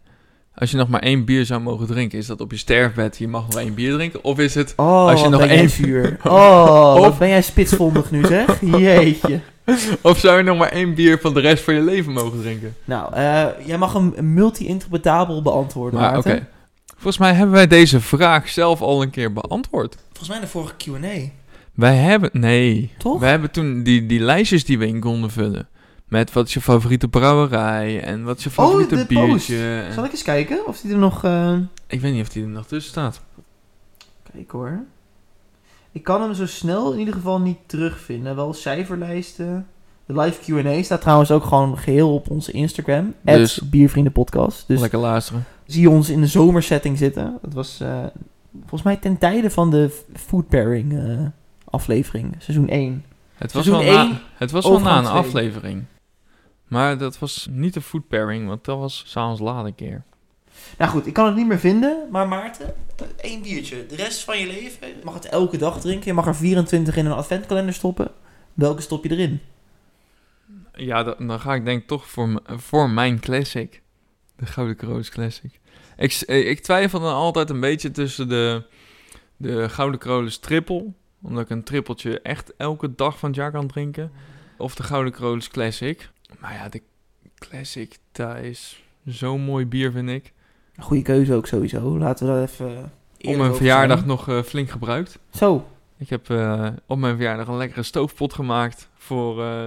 Als je nog maar één bier zou mogen drinken, is dat op je sterfbed, je mag nog één bier drinken? Of is het, Oh, Als je nog één- zuur. Oh, wat ben jij spitsvondig nu zeg. Jeetje. of zou je nog maar één bier van de rest van je leven mogen drinken? Nou, eh, jij mag hem multi-interpretabel beantwoorden, Maar oké. Maarten. Volgens mij hebben wij deze vraag zelf al een keer beantwoord. Volgens mij de vorige Q&A. Wij hebben, nee. Toch? We hebben toen die, die lijstjes die we in konden vullen. Met wat is je favoriete brouwerij en wat is je Oh, favoriete de biertje. post. Zal ik eens kijken of die er nog... eh, Ik weet niet of die er nog tussen staat. Kijk hoor. Ik kan hem zo snel in ieder geval niet terugvinden. Wel cijferlijsten. De live Q&A staat trouwens ook gewoon geheel op onze Instagram. Dus- Biervriendenpodcast. Dus Lekker luisteren. zie je ons in de zomersetting zitten. Dat was eh, volgens mij ten tijde van de food pairing eh, aflevering. Seizoen 1. Het was, wel Seizoen na, 1, het was wel na een aflevering. Maar dat was niet de food pairing, want dat was s'avonds laat een keer. Nou goed, ik kan het niet meer vinden. Maar Maarten, één biertje. De rest van je leven. Je mag het elke dag drinken. Je mag er 24 in een adventkalender stoppen. Welke stop je erin? Ja, dan, dan ga ik denk ik toch voor, voor mijn classic. De Gouden Kroos Classic. Ik, eh, ik twijfel dan altijd een beetje tussen de, de Gouden Kroos triple. Omdat ik een trippeltje echt elke dag van het jaar kan drinken. Of de Gouden Kroos Classic. Maar ja, de Classic, dat is zo'n mooi bier vind ik. Goede keuze ook sowieso. Laten we dat even... Op mijn verjaardag zijn. nog eh, flink gebruikt. Zo. Ik heb eh, op mijn verjaardag een lekkere stoofpot gemaakt voor eh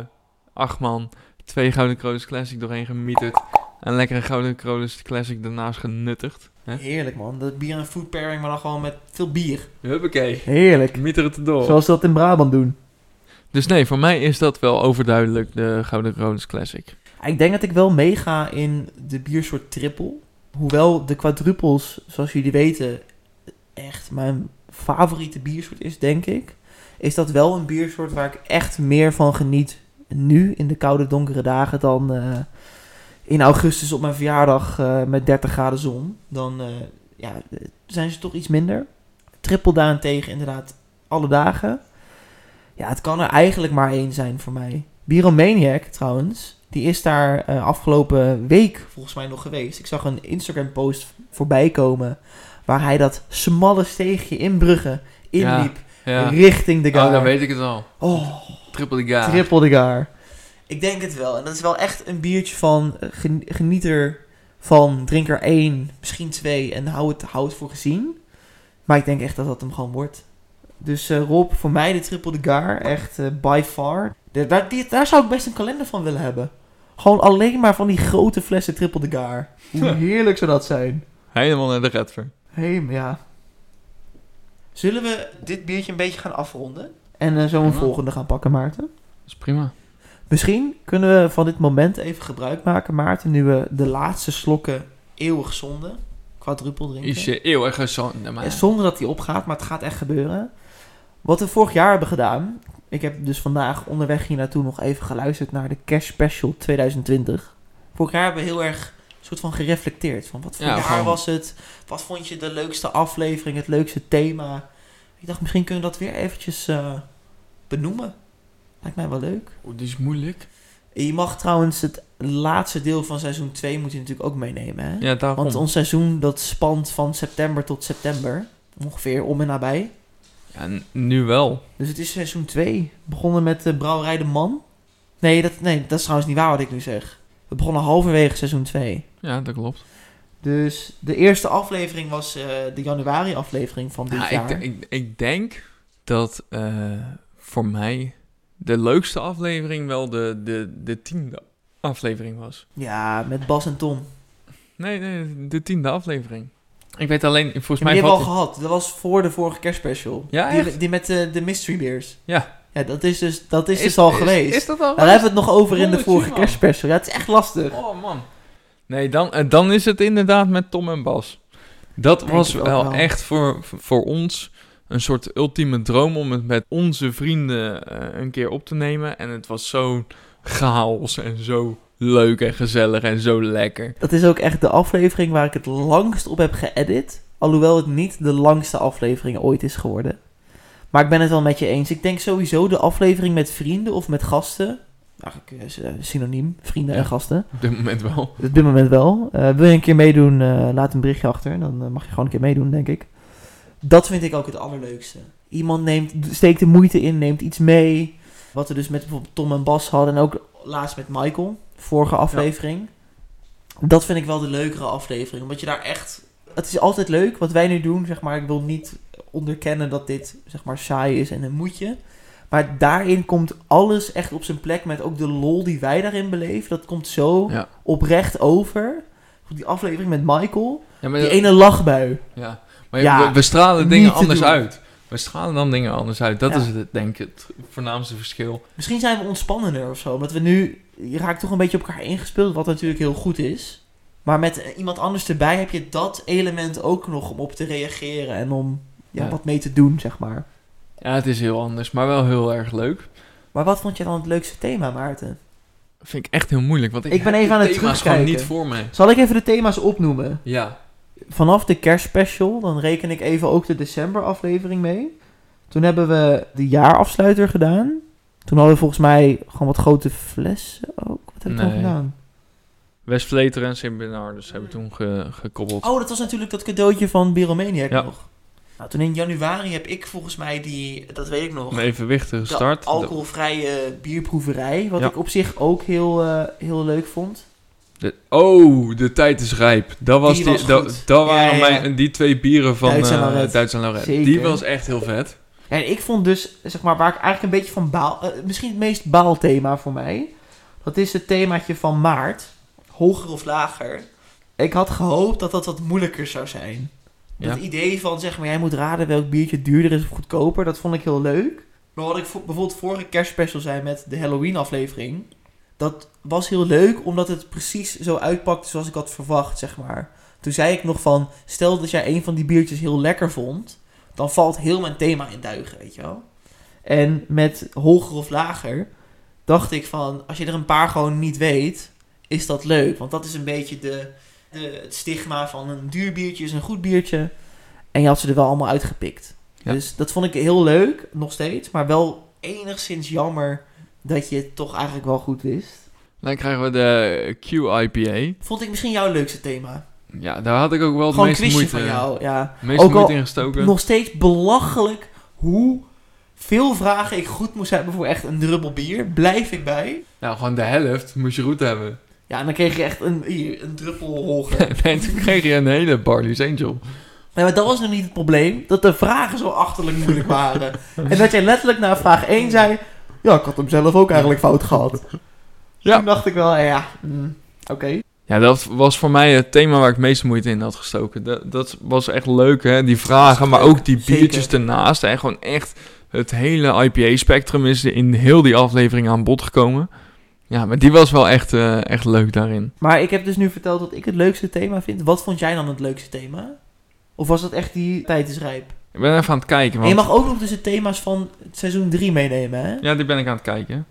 acht man. Twee Gouden Kronos Classic doorheen gemieterd. En lekkere Gouden Kronos Classic daarnaast genuttigd. Hè? Heerlijk man. Dat bier en food pairing, maar dan gewoon met veel bier. Huppakee. Heerlijk. Mieter het erdoor. Zoals ze dat in Brabant doen. Dus nee, voor mij is dat wel overduidelijk de Gouden Kronos Classic. Ik denk dat ik wel meega in de biersoort triple. Hoewel de quadruples, zoals jullie weten, echt mijn favoriete biersoort is, denk ik. Is dat wel een biersoort waar ik echt meer van geniet nu in de koude donkere dagen dan eh, in augustus op mijn verjaardag eh, met 30 graden zon. Dan eh, ja, zijn ze toch iets minder. Triple daarentegen inderdaad alle dagen. Ja, het kan er eigenlijk maar één zijn voor mij. Bieromaniac trouwens, die is daar eh, afgelopen week volgens mij nog geweest. Ik zag een Instagram post voorbij komen waar hij dat smalle steegje in Brugge inliep Ja. richting de Oh, Gaar. dan weet ik het al. Oh, Triple de Ga. triple de Gaar. Ik denk het wel. En dat is wel echt een biertje van eh, gen- geniet er van, drink er één, misschien twee en hou het, hou het voor gezien. Maar ik denk echt dat dat hem gewoon wordt. Dus eh, Rob, voor mij de triple de Gaar, echt by far. De- daar, die- daar zou ik best een kalender van willen hebben. Gewoon alleen maar van die grote flessen triple de Gaar. Hoe heerlijk zou dat zijn. Helemaal naar de Redver. Hé, maar ja. Zullen we dit biertje een beetje gaan afronden? En eh, zo een Ja. volgende gaan pakken, Maarten? Dat is prima. Misschien kunnen we van dit moment even gebruik maken, Maarten, nu we de laatste slokken eeuwig zonde, quadruppel drinken. Is je eeuwig gezond, maar... Zonder dat die opgaat, maar het gaat echt gebeuren. Wat we vorig jaar hebben gedaan, ik heb dus vandaag onderweg hier naartoe nog even geluisterd naar de Cash Special 2020. Vorig jaar hebben we heel erg soort van gereflecteerd. Van wat voor Ja, jaar gewoon- was het? Wat vond je de leukste aflevering, het leukste thema? Ik dacht, misschien kunnen we dat weer eventjes eh, benoemen. Lijkt mij wel leuk. Oeh, die is moeilijk. Je mag trouwens het laatste deel van seizoen 2 moet je natuurlijk ook meenemen. Hè? Ja, daarom. Want ons seizoen dat spant van september tot september. Ongeveer om en nabij. Ja, n- nu wel. Dus het is seizoen 2. Begonnen met de Brouwerij de Man. Nee dat, nee, dat is trouwens niet waar wat ik nu zeg. We begonnen halverwege seizoen 2. Ja, dat klopt. Dus de eerste aflevering was eh, de januari aflevering van dit Ja, jaar. ik, ik, ik denk dat eh, voor mij de leukste aflevering wel de, de, de tiende aflevering was. Ja, met Bas en Tom. Nee, nee, de tiende aflevering. Ik weet alleen, volgens Ja, mij... die hebben we al gehad. Dat was voor de vorige kerstspecial. Ja, die, die met de, de mystery beers. Ja. Ja, dat is dus, dat is dus al geweest. Is dat al Daar hebben we het nog over in de vorige man. kerstspecial. Ja, het is echt lastig. Oh man. Nee, dan, eh, dan is het inderdaad met Tom en Bas. Dat Denk was wel. echt voor, voor ons een soort ultieme droom om het met onze vrienden eh, een keer op te nemen. En het was zo chaos en zo leuk en gezellig en zo lekker. Dat is ook echt de aflevering waar ik het langst op heb geëdit. Alhoewel het niet de langste aflevering ooit is geworden. Maar ik ben het wel met je eens. Ik denk sowieso de aflevering met vrienden of met gasten. Eigenlijk is eh, synoniem, vrienden Ja. en gasten. Op dit moment wel. Op dit moment wel. Eh, wil je een keer meedoen, eh, laat een berichtje achter. Dan eh, mag je gewoon een keer meedoen, denk ik. Dat vind ik ook het allerleukste. Iemand neemt, steekt de moeite in, neemt iets mee. Wat we dus met bijvoorbeeld Tom en Bas hadden. En ook laatst met Michael, vorige aflevering. Dat vind ik wel de leukere aflevering. Omdat je daar echt... Het is altijd leuk wat wij nu doen, zeg maar. Ik wil niet onderkennen dat dit, zeg maar, saai is en een moetje. Maar daarin komt alles echt op zijn plek met ook de lol die wij daarin beleven. Dat komt zo Ja. oprecht over. Die aflevering met Michael. Ja, maar, Die ene lachbui. ja. maar Ja, we, we stralen dingen anders doen. uit. We stralen dan dingen anders uit. Dat Ja. is het, denk ik, het voornaamste verschil. Misschien zijn we ontspannender of zo. Omdat we nu... Je raakt toch een beetje op elkaar ingespeeld. Wat natuurlijk heel goed is. Maar met iemand anders erbij heb je dat element ook nog om op te reageren. En om ja, Ja. wat mee te doen, zeg maar. Ja, het is heel anders, maar wel heel erg leuk. Maar wat vond je dan het leukste thema, Maarten? Vind ik echt heel moeilijk, want ik, Ik ben even aan het thema's terugkijken. niet voor mij. Zal ik even de thema's opnoemen? Ja. Vanaf de kerstspecial, dan reken ik even ook de december aflevering mee. Toen hebben we de jaarafsluiter gedaan. Toen hadden we volgens mij gewoon wat grote flessen ook. Wat heb ik dan Nee. gedaan? West Vleteren en Sint Bernardus hebben toen ge- gekoppeld. Oh, dat was natuurlijk dat cadeautje van Biromaniac Ja. nog. Nou, toen in januari heb ik volgens mij die, dat weet ik nog, Een evenwichtige de start. alcoholvrije bierproeverij. Wat Ja. ik op zich ook heel, eh, heel leuk vond. De- oh, de tijd is rijp. Dat, was Die dat, waren ja, ja. Mijn, die twee bieren van Duits en eh. Zeker. Die was echt heel vet. En ik vond dus, zeg maar, waar ik eigenlijk een beetje van baal... eh, misschien het meest baalthema voor mij. Dat is het themaatje van maart. Hoger of lager. Ik had gehoopt dat dat wat moeilijker zou zijn. Dat idee van, zeg maar, jij moet raden welk biertje duurder is of goedkoper. Dat vond ik heel leuk. Maar wat ik vo- bijvoorbeeld vorige kerstspecial zei met de Halloween aflevering. Dat was heel leuk, omdat het precies zo uitpakte zoals ik had verwacht, zeg maar. Toen zei ik nog van, stel dat jij een van die biertjes heel lekker vond. Dan valt heel mijn thema in duigen, weet je wel. En met hoger of lager dacht ik van, als je er een paar gewoon niet weet, is dat leuk. Want dat is een beetje de, de, het stigma van een duur biertje is een goed biertje. En je had ze er wel allemaal uitgepikt. Ja. Dus dat vond ik heel leuk, nog steeds. Maar wel enigszins jammer dat je het toch eigenlijk wel goed wist. Dan krijgen we de Q-IPA. Vond ik misschien jouw leukste thema. Ja, daar had ik ook wel het Gewoon een meeste moeite, van jou, ja. meeste Ook moeite in gestoken. Nog steeds belachelijk hoe veel vragen ik goed moest hebben voor echt een druppel bier. Blijf ik bij. Nou, gewoon de helft moest je goed hebben. Ja, en dan kreeg je echt een, hier, een druppel hoger. nee, toen kreeg je een hele Barley's Angel. Nee, maar dat was nog niet het probleem. Dat de vragen zo achterlijk moeilijk waren. en dat jij letterlijk na vraag 1 zei... Ja, ik had hem zelf ook eigenlijk fout gehad. Ja. Toen dacht ik wel, ja, mm, oké. Ja, dat was voor mij het thema waar ik het meeste moeite in had gestoken. Dat, dat was echt leuk, hè? Die vragen, maar ook die Zeker. biertjes ernaast. En gewoon echt het hele IPA-spectrum is in heel die aflevering aan bod gekomen. Ja, maar die was wel echt, eh, echt leuk daarin. Maar ik heb dus nu verteld wat ik het leukste thema vind. Wat vond jij dan het leukste thema? Of was dat echt die tijd is rijp? Ik ben even aan het kijken. En je Want... mag ook nog dus de thema's van het seizoen 3 meenemen, hè? Ja, die ben ik aan het kijken.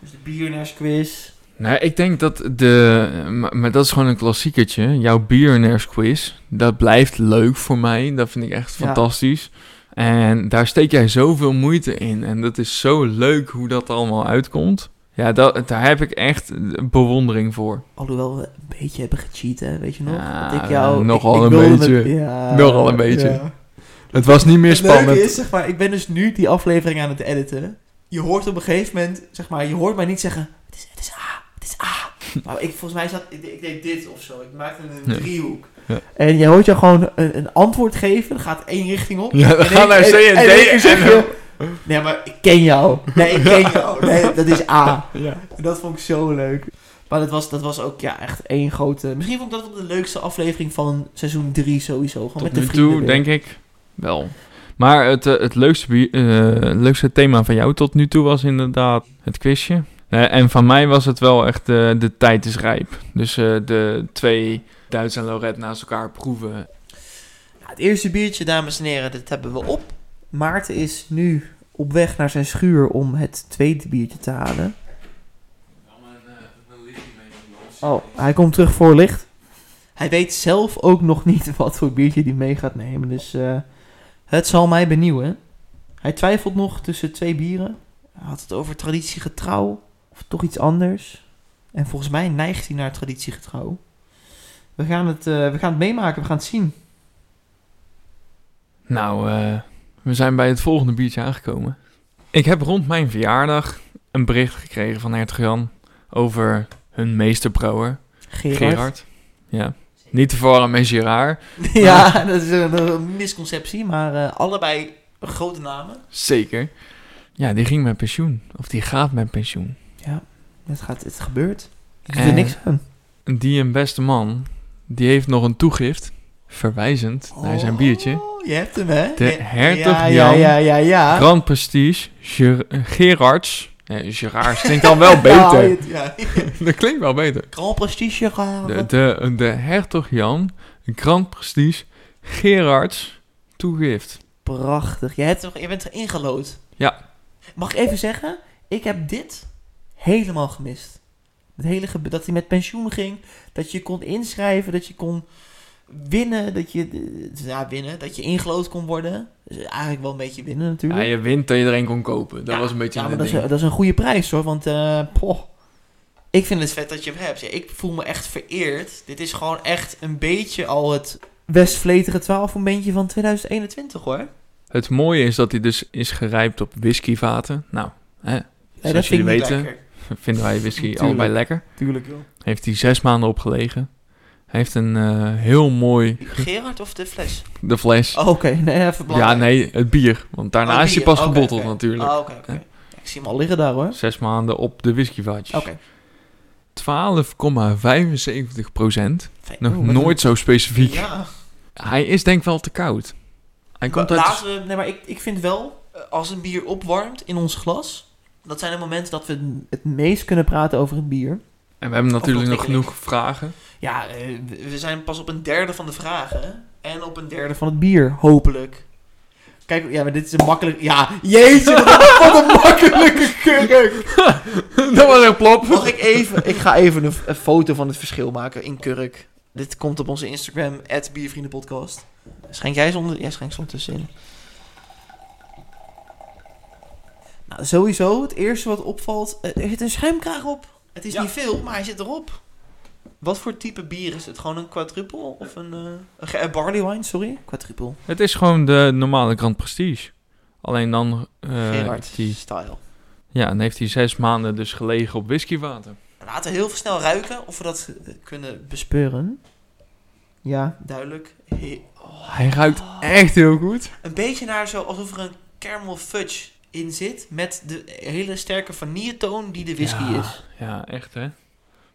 Dus de biernersquiz. Nee, ik denk dat de... Maar, maar dat is gewoon een klassiekertje. Jouw bierner's quiz. Dat blijft leuk voor mij. Dat vind ik echt Ja. fantastisch. En daar steek jij zoveel moeite in. En dat is zo leuk hoe dat allemaal uitkomt. Ja, dat, daar heb ik echt bewondering voor. Alhoewel we een beetje hebben gecheat, hè? Weet je nog? Ja, dat ik jou... nogal ik, ik een wilde beetje. ja, Nogal een beetje. ja. Het was niet meer Het spannend. leuke is, zeg maar, ik ben dus nu die aflevering aan het editen. Je hoort op een gegeven moment, zeg maar, je hoort mij niet zeggen, het is, het is A, het is A. Maar ik, volgens mij zat, ik, ik deed dit of zo. Ik maakte een driehoek. Ja. En je hoort je gewoon een, een antwoord geven, dan gaat één richting op. Ja, dan En gaan naar C en en D zeg en- je, nee, maar ik ken jou. Nee, ik ken jou. Nee, dat is A. Ja. En dat vond ik zo leuk. Maar dat was, dat was ook ja, echt één grote... Misschien vond ik dat wel de leukste aflevering van seizoen 3 sowieso. Gewoon Tot met de nu vrienden toe weer. denk ik wel. Maar het, eh, het leukste, eh, leukste thema van jou tot nu toe was inderdaad het quizje. Eh, en van mij was het wel echt de tijd is rijp. Dus de twee Duits en Lorette naast elkaar proeven. Ja, het eerste biertje, dames en heren, dat hebben we op. Maarten is nu op weg naar zijn schuur om het tweede biertje te halen. Oh, hij komt terug voor licht. Hij weet zelf ook nog niet wat voor biertje hij mee gaat nemen. Dus het zal mij benieuwen. Hij twijfelt nog tussen twee bieren. Hij had het over traditiegetrouw of toch iets anders. En volgens mij neigt hij naar traditiegetrouw. We gaan het, eh, we gaan het meemaken, we gaan het zien. Nou, eh, we zijn bij het volgende biertje aangekomen. Ik heb rond mijn verjaardag een bericht gekregen van Hertog Jan over hun meesterbrouwer, Gerard. Gerard. Ja. Niet te verwarren met Gerard. ja, dat is een, misconceptie, maar eh, allebei grote namen. Zeker. Ja, die ging met pensioen. Of die gaat met pensioen. Ja, het, gaat, het gebeurt. Ik doe er niks aan. Die een beste man, die heeft nog een toegift, verwijzend naar zijn biertje. Oh, je hebt hem, hè? De hertog ja, Jan. Ja, ja, ja, ja. Grand Prestige, Ger Gerards. Nee, Gerards klinkt dan wel beter. ja. Dat klinkt wel beter. Grand Prestige Gerard. De, de, de hertog Jan, Grand Prestige, Gerards toegift. Prachtig. Je, hebt, er- je bent erin gelood. Ja. Mag ik even zeggen? Ik heb dit helemaal gemist. Het hele dat hij met pensioen ging. Dat je kon inschrijven. Dat je kon winnen. Dat je, ja, winnen. Dat je ingelood kon worden. Dus eigenlijk wel een beetje winnen Ja, natuurlijk. je wint dat je er een kon kopen. Dat Ja, was een beetje Ja, maar een dat is, dat is een goede prijs hoor. Want eh, poh. ik vind het vet dat je hem hebt. Ja, ik voel me echt vereerd. Dit is gewoon echt een beetje al het Westvleteren 12 momentje van 2021 hoor. Het mooie is dat hij dus is gerijpt op whiskyvaten. Nou, hè, Zoals jullie weten. lekker. Vinden wij whisky allebei lekker. Tuurlijk joh. Heeft hij zes maanden opgelegen. Hij heeft een eh, heel mooi... Gerard of de fles? De fles. Oh, Oké, nee, even ja, belangrijk. nee, het bier. Want daarna Oh, is hij pas Oké, gebotteld natuurlijk. Ah, oké, oké. Ja, ik zie hem al liggen daar hoor. Zes maanden op de whiskyvaatjes. Oké. 12,75 procent. Nog nooit zo specifiek. Ja. Hij is denk ik wel te koud. Hij komt Maar uit... Laten we, nee, maar ik, ik vind wel, eh, als een bier opwarmt in ons glas, dat zijn de momenten dat we... Het meest kunnen praten over het bier. En we hebben natuurlijk nog genoeg vragen. Ja, eh, we- zijn pas op een derde van de vragen. En op een derde Van het bier, hopelijk. Kijk, ja, maar dit is een makkelijk... Ja, jeetje, wat een, makkelijke kurk. dat was een plop. Mag ik even... Ik ga even een, een foto van het verschil maken in kurk. Dit komt op onze Instagram, biervriendenpodcast. Schenk jij zonder... Jij schenkt soms tussenin. Nou, sowieso, het eerste wat opvalt, eh, er zit een schuimkraag op. Het is Ja. niet veel, maar hij zit erop. Wat voor type bier is het? Gewoon een quadruple of een, eh, een een barley wine? Sorry, quadruple. Het is gewoon de normale Grand Prestige. Alleen dan... eh, Gerard heeft hij- style. ja, dan heeft hij zes maanden dus gelegen op whiskywater. Laten we heel snel ruiken of we dat eh, kunnen bespeuren. Speuren. Ja. Duidelijk. He- oh. Hij ruikt echt heel goed. Een beetje naar zo alsof er een caramel fudge in zit. Met de hele sterke vanilletoon die de whisky ja, is. Ja, echt hè.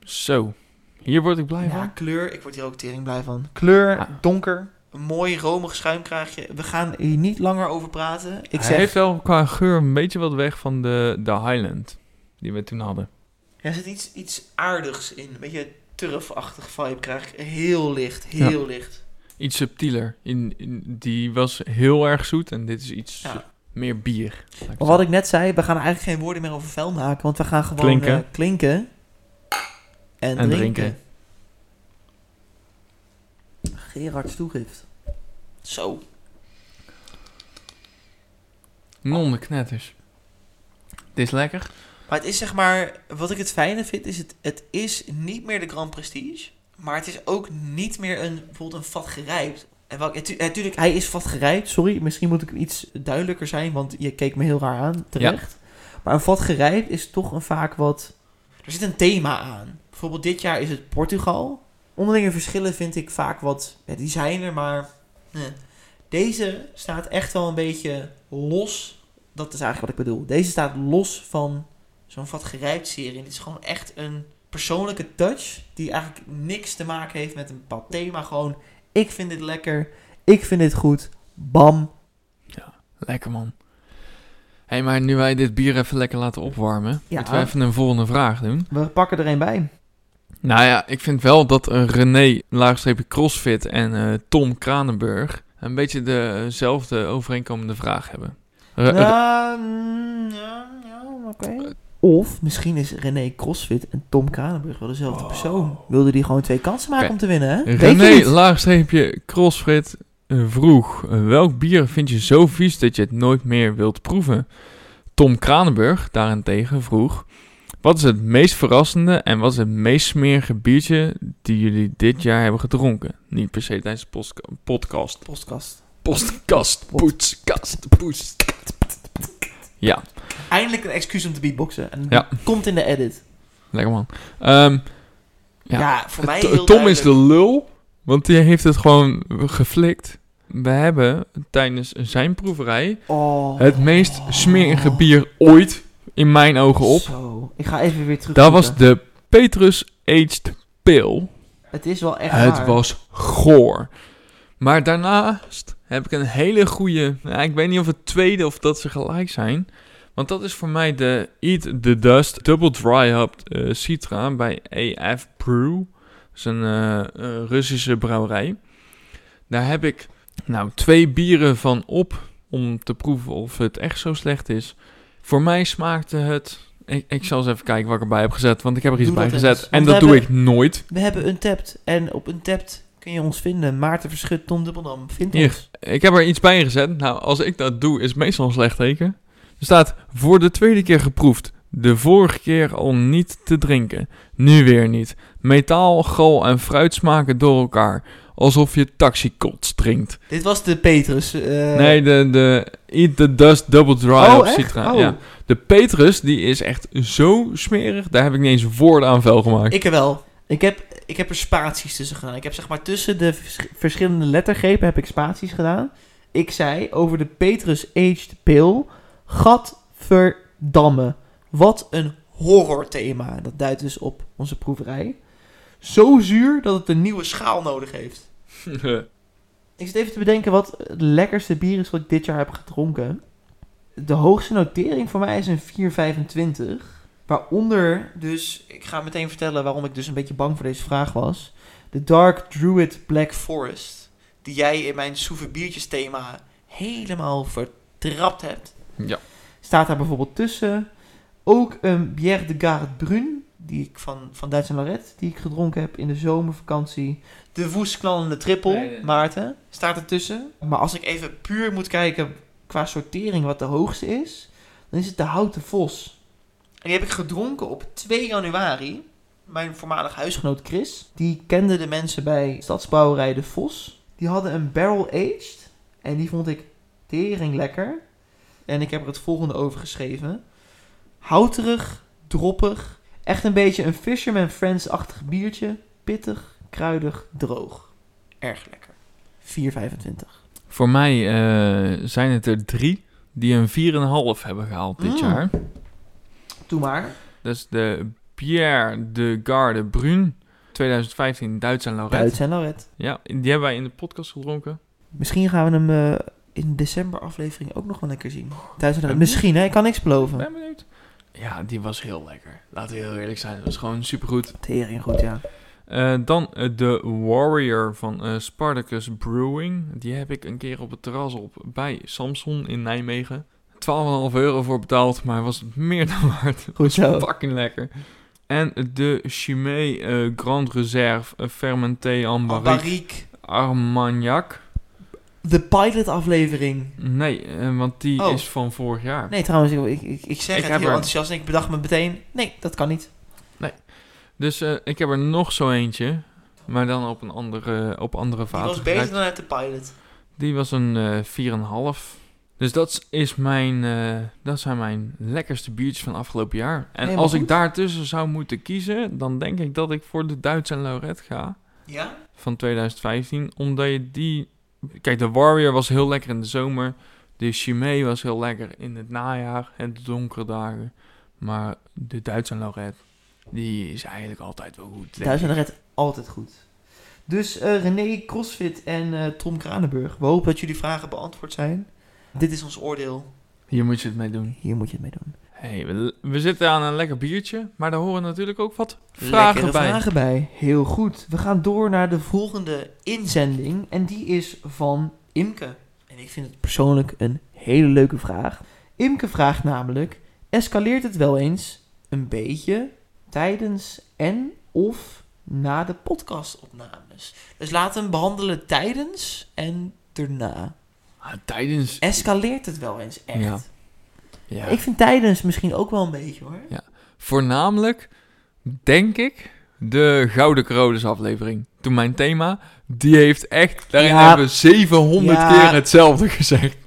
Zo. Hier word ik blij Ja, van. kleur. Ik word hier ook tering blij van. Kleur, donker. Een mooi romig schuimkraagje. We gaan hier niet langer over praten. Ik Hij zeg, heeft wel qua geur een beetje wat weg van de, de Highland. Die we toen hadden. er zit iets, iets aardigs in. Een beetje turfachtig vibe krijg ik. Heel licht, heel licht. Iets subtieler. In, in- die was heel erg zoet. En dit is iets Ja. Meer bier. ik Maar wat ik net zei, we gaan eigenlijk geen woorden meer over vuil maken. Want we gaan gewoon Klinken. eh, klinken. En, En drinken. drinken. Gerards toegift. Zo. Non knetters. Dit is lekker. Maar het is zeg maar, wat ik het fijne vind, is het, het is niet meer de Grand Prestige. Maar het is ook niet meer een, bijvoorbeeld een vat gerijpt. En het, natuurlijk, Hij is vat gerijpt. Sorry, misschien moet ik iets duidelijker zijn. Want je keek me heel raar aan, terecht. Maar een vat gerijpt is toch een vaak wat... er zit een thema aan. Bijvoorbeeld dit jaar is het Portugal. Onderlinge verschillen vind ik vaak wat... Ja, die zijn er, maar eh. deze staat echt wel een beetje los. Dat is eigenlijk wat ik bedoel. Deze staat los van... Zo'n vat gerijpt serie. Dit is gewoon echt een persoonlijke touch. Die eigenlijk niks te maken heeft met een bepaald thema. Gewoon, ik vind dit lekker. Ik vind dit goed. Bam. Lekker man. Hé, hey, maar nu wij dit bier even lekker laten opwarmen, Ja. moeten we even een volgende vraag doen. We pakken er een bij. Nou ja, ik vind wel dat uh, René, laagstreepje CrossFit en eh, Tom Kranenburg een beetje dezelfde overeenkomende vraag hebben. Ja, mm, ja, ja, oké. Of misschien is René Crossfit en Tom Kranenburg wel dezelfde Oh. persoon. Wilde die gewoon twee kansen maken om te winnen, hè? René, laagstreepje CrossFit vroeg, welk bier vind je zo vies dat je het nooit meer wilt proeven? Tom Kranenburg daarentegen vroeg, wat is het meest verrassende en wat is het meest smerige biertje die jullie dit jaar hebben gedronken? Niet per se tijdens de podcast. Postkast. Podcast, poetskast, poets. Ja, Eindelijk een excuus om te beatboxen. En Ja. komt in de edit. lekker man. Ehm, Ja, Ja. voor mij Tom is de lul, want die heeft het gewoon geflikt. We hebben tijdens zijn proeverij Oh. het meest smerige bier ooit in mijn ogen op. Zo. Ik ga even weer terug. Dat was de Petrus Aged Pale. Het is wel echt Het waar. was goor. Maar daarnaast heb ik een hele goede... Nou, ik weet niet of het tweede of dat ze gelijk zijn. Want dat is voor mij de Eat the Dust Double Dry Hopped eh, Citra bij AF Brew. Dat is een eh, eh, Russische brouwerij. Daar heb ik nou twee bieren van op om te proeven of het echt zo slecht is. Voor mij smaakte het... Ik, ik zal eens even kijken wat ik erbij heb gezet, want ik heb er iets Doe bij gezet. eens. En dat doe ik nooit. We hebben Untapped. En op Untapped kun je ons vinden. Maarten Verschut, Tom Dubbeldam. Vind Hier. ons. Ik heb er iets bij gezet. Nou, als ik dat doe, is het meestal een slecht teken. Er staat voor de tweede keer geproefd. De vorige keer al niet te drinken. Nu weer niet. Metaal, gal en fruit smaken door elkaar. alsof je taxikots drinkt. Dit was de Petrus. eh, nee, de, de Eat the Dust Double Dry oh, echt? Citra. Oh. Ja. De Petrus, die is echt zo smerig. Daar heb ik niet eens woorden aan vuil gemaakt. Ik er wel. Ik heb, ik heb er spaties tussen gedaan. Ik heb zeg maar tussen de vers- verschillende lettergrepen heb ik spaties gedaan. Ik zei over de Petrus Aged Pale. Gadverdamme. Wat een horrorthema. Dat duidt dus op onze proeverij. Zo zuur dat het een nieuwe schaal nodig heeft. Ik zit even te bedenken wat het lekkerste bier is wat ik dit jaar heb gedronken. De hoogste notering voor mij is een 4,25. Waaronder dus, ik ga meteen vertellen waarom ik dus een beetje bang voor deze vraag was. De Dark Druid Black Forest. Die jij in mijn soeve biertjes thema helemaal vertrapt hebt. ja. Staat daar bijvoorbeeld tussen. Ook een Bière de Garde Brun. Die ik van, van Duits en Lorette. Die ik gedronken heb in de zomervakantie. De woestknallende triple, Nee, nee. Maarten. Staat ertussen. Maar als ik even puur moet kijken qua sortering wat de hoogste is. Dan is het de Houten Vos. En die heb ik gedronken op 2 januari. Mijn voormalig huisgenoot Chris. Die kende de mensen bij Stadsbouwerij De Vos. Die hadden een barrel aged. En die vond ik tering lekker. En ik heb er het volgende over geschreven. Houterig, droppig. Echt een beetje een Fisherman Friends-achtig biertje. Pittig, kruidig, droog. Erg lekker. 4,25. Voor mij eh, zijn het er drie die een 4,5 hebben gehaald dit Mm. jaar. Doe maar. Dat is de Pierre de Garde Brun 2015 Duits en Lorette. Duits en Lorette. Ja, die hebben wij in de podcast gedronken. Misschien gaan we hem eh, in december aflevering ook nog wel lekker zien. Duits en. Misschien, hè? Ik kan niks beloven. Ben benieuwd. Ja, die was heel lekker. Laten we heel eerlijk zijn. Dat was gewoon supergoed. Tering goed, ja. Eh, dan eh, de Warrior van Spartacus Brewing. Die heb ik een keer op het terras op bij Samson in Nijmegen. 12,5 euro voor betaald, maar was het meer dan waard. Goed zo. Fucking lekker. En de Chimay eh, Grand Reserve eh, Fermenté en Barrique Barrique. Armagnac. De pilot aflevering. Nee, eh, want die Oh. is van vorig jaar. Nee, trouwens, ik, ik, ik, ik zeg Ik het heb heel er- enthousiast en ik bedacht me meteen... Nee, dat kan niet. Dus eh, ik heb er nog zo eentje. Maar dan op een andere, op andere Die vaten. was beter dan uit de pilot. Die was een eh 4,5. Dus dat, is mijn, eh, dat zijn mijn lekkerste biertjes van afgelopen jaar. En als ik daartussen zou moeten kiezen, dan denk ik dat ik voor de Duits en Lorette ga. Ja? Van 2015. Omdat je die... Kijk, de Warrior was heel lekker in de zomer. De Chimay was heel lekker in het najaar en de donkere dagen. Maar de Duits en Lorette, die is eigenlijk altijd wel goed. Duits en Lorette, altijd goed. Dus eh, René Crossfit en eh, Tom Kranenburg. We hopen dat jullie vragen beantwoord zijn. Dit is ons oordeel. Hier moet je het mee doen. Hier moet je het mee doen. Hey, we, we zitten aan een lekker biertje, maar daar horen natuurlijk ook wat vragen Lekkere bij. vragen bij. Heel goed. We gaan door naar de volgende inzending. En die is van Imke. En ik vind het persoonlijk een hele leuke vraag. Imke vraagt namelijk... Escaleert het wel eens een beetje tijdens en of na de podcastopnames? Dus laten we hem behandelen tijdens en daarna. Ah, tijdens... Escaleert het wel eens echt? Ja. Ja. Ik vind tijdens misschien ook wel een beetje hoor. Voornamelijk, denk ik, de Gouden Corodes aflevering. Toen mijn thema, die heeft echt... Daarin Ja. hebben we 700 Ja. keer hetzelfde gezegd.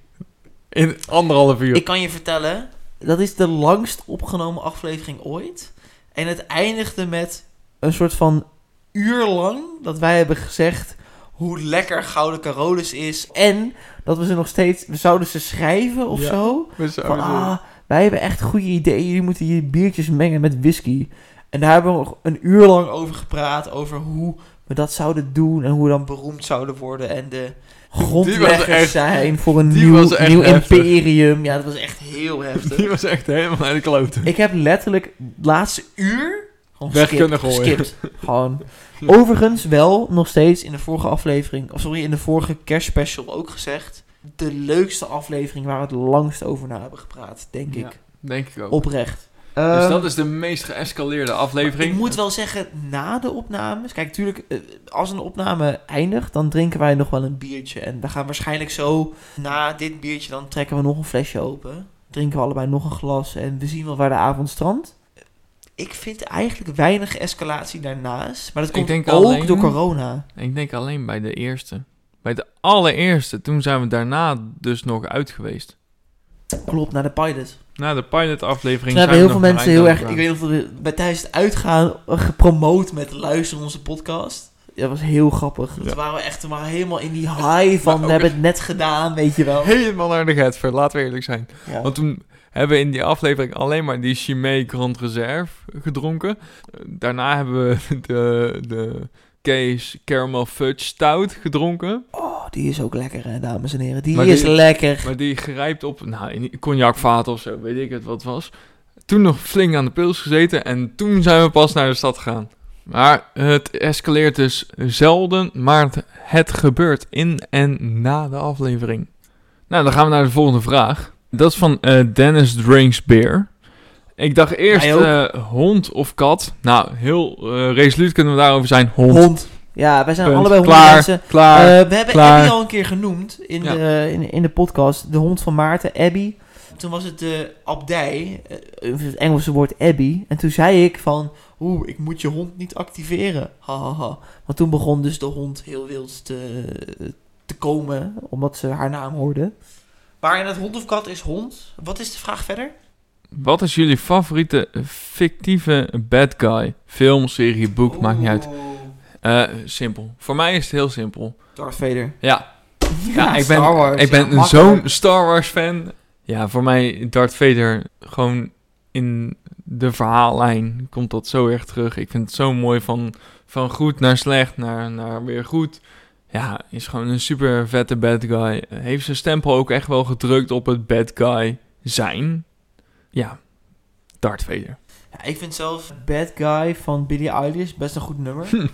In anderhalf uur. Ik kan je vertellen, dat is de langst opgenomen aflevering ooit. En het eindigde met een soort van uur lang dat wij hebben gezegd hoe lekker Gouden Carolus is. En dat we ze nog steeds, we zouden ze schrijven of Ja. zo. We Van, ah, wij hebben echt goede ideeën. Jullie moeten je biertjes mengen met whisky. En daar hebben we nog een uur lang over gepraat. Over hoe we dat zouden doen. En hoe we dan beroemd zouden worden. En de grondleggers echt- zijn voor een nieuw, nieuw imperium. Ja, dat was echt heel heftig. Die was echt helemaal naar de kloten. Ik heb letterlijk het laatste uur Weg skip- kunnen gooien. Gewoon. Overigens wel nog steeds in de vorige aflevering, of sorry, in de vorige kerstspecial ook gezegd. De leukste aflevering waar we het langst over na hebben gepraat, denk Ja, ik. Denk ik ook. Oprecht. dus Ehm, dat is de meest geëscaleerde aflevering. Ik moet wel zeggen, na de opnames... Kijk, natuurlijk, eh, als een opname eindigt, dan drinken wij nog wel een biertje. En we gaan waarschijnlijk zo, na dit biertje, dan trekken we nog een flesje open. Drinken we allebei nog een glas en we zien wel waar de avond strandt. Ik vind eigenlijk weinig escalatie daarnaast. Maar dat komt ook alleen- door corona. Ik denk alleen bij de eerste. Bij de allereerste. Toen zijn we daarna dus nog uit geweest. Klopt, naar de pilot. Na de pilot-aflevering zijn heel we veel nog mensen heel erg, ik weet we bij tijdens het uitgaan gepromoot met luisteren onze podcast. Ja, dat was heel grappig. Ja. Toen waren we echt we helemaal in die high van Maar we hebben het net gedaan, weet je wel. Helemaal naar de Getver, laten we eerlijk zijn. Ja. Want toen hebben we in die aflevering alleen maar die Chimay Grand Reserve gedronken. Daarna hebben we de, de Kees Caramel Fudge Stout gedronken. Oh, die is ook lekker hè, dames en heren. Die Maar is die- lekker. Maar die grijpt op nou, in cognacvaat of zo, weet ik het wat was. Toen nog flink aan de pils gezeten en toen zijn we pas naar de stad gegaan. Maar het escaleert dus zelden, maar het, het gebeurt in en na de aflevering. Nou, dan gaan we naar de volgende vraag. Dat is van eh, Dennis Drinks Beer. Ik dacht eerst eh, hond of kat. Nou, heel eh, resoluut kunnen we daarover zijn. Hond. Hond. Ja, wij zijn Punt. allebei hondmensen. Klaar. We hebben klaar. Abby al een keer genoemd in, Ja. de, in, in de podcast. De hond van Maarten, Abby. Toen was het de abdij, het Engelse woord Abby. En toen zei ik van, oeh, ik moet je hond niet activeren. Ha, ha, ha. Want toen begon dus de hond heel wild te, te komen, omdat ze haar naam hoorde. Maar in het hond of kat is hond. Wat is de vraag verder? Wat is jullie favoriete fictieve bad guy? Film, serie, boek, maakt niet uit. Eh, simpel. Voor mij is het heel simpel. Darth Vader. Ja, ja, ik ben, Star Wars, ik ben ja, zo'n Star Wars fan. Ja, voor mij Darth Vader gewoon in de verhaallijn komt dat zo erg terug. Ik vind het zo mooi van, van goed naar slecht naar, naar weer goed. Ja, is gewoon een super vette bad guy. Heeft zijn stempel ook echt wel gedrukt op het bad guy zijn. Ja, Darth Vader. Ja, ik vind zelf Bad Guy van Billie Eilish best een goed nummer.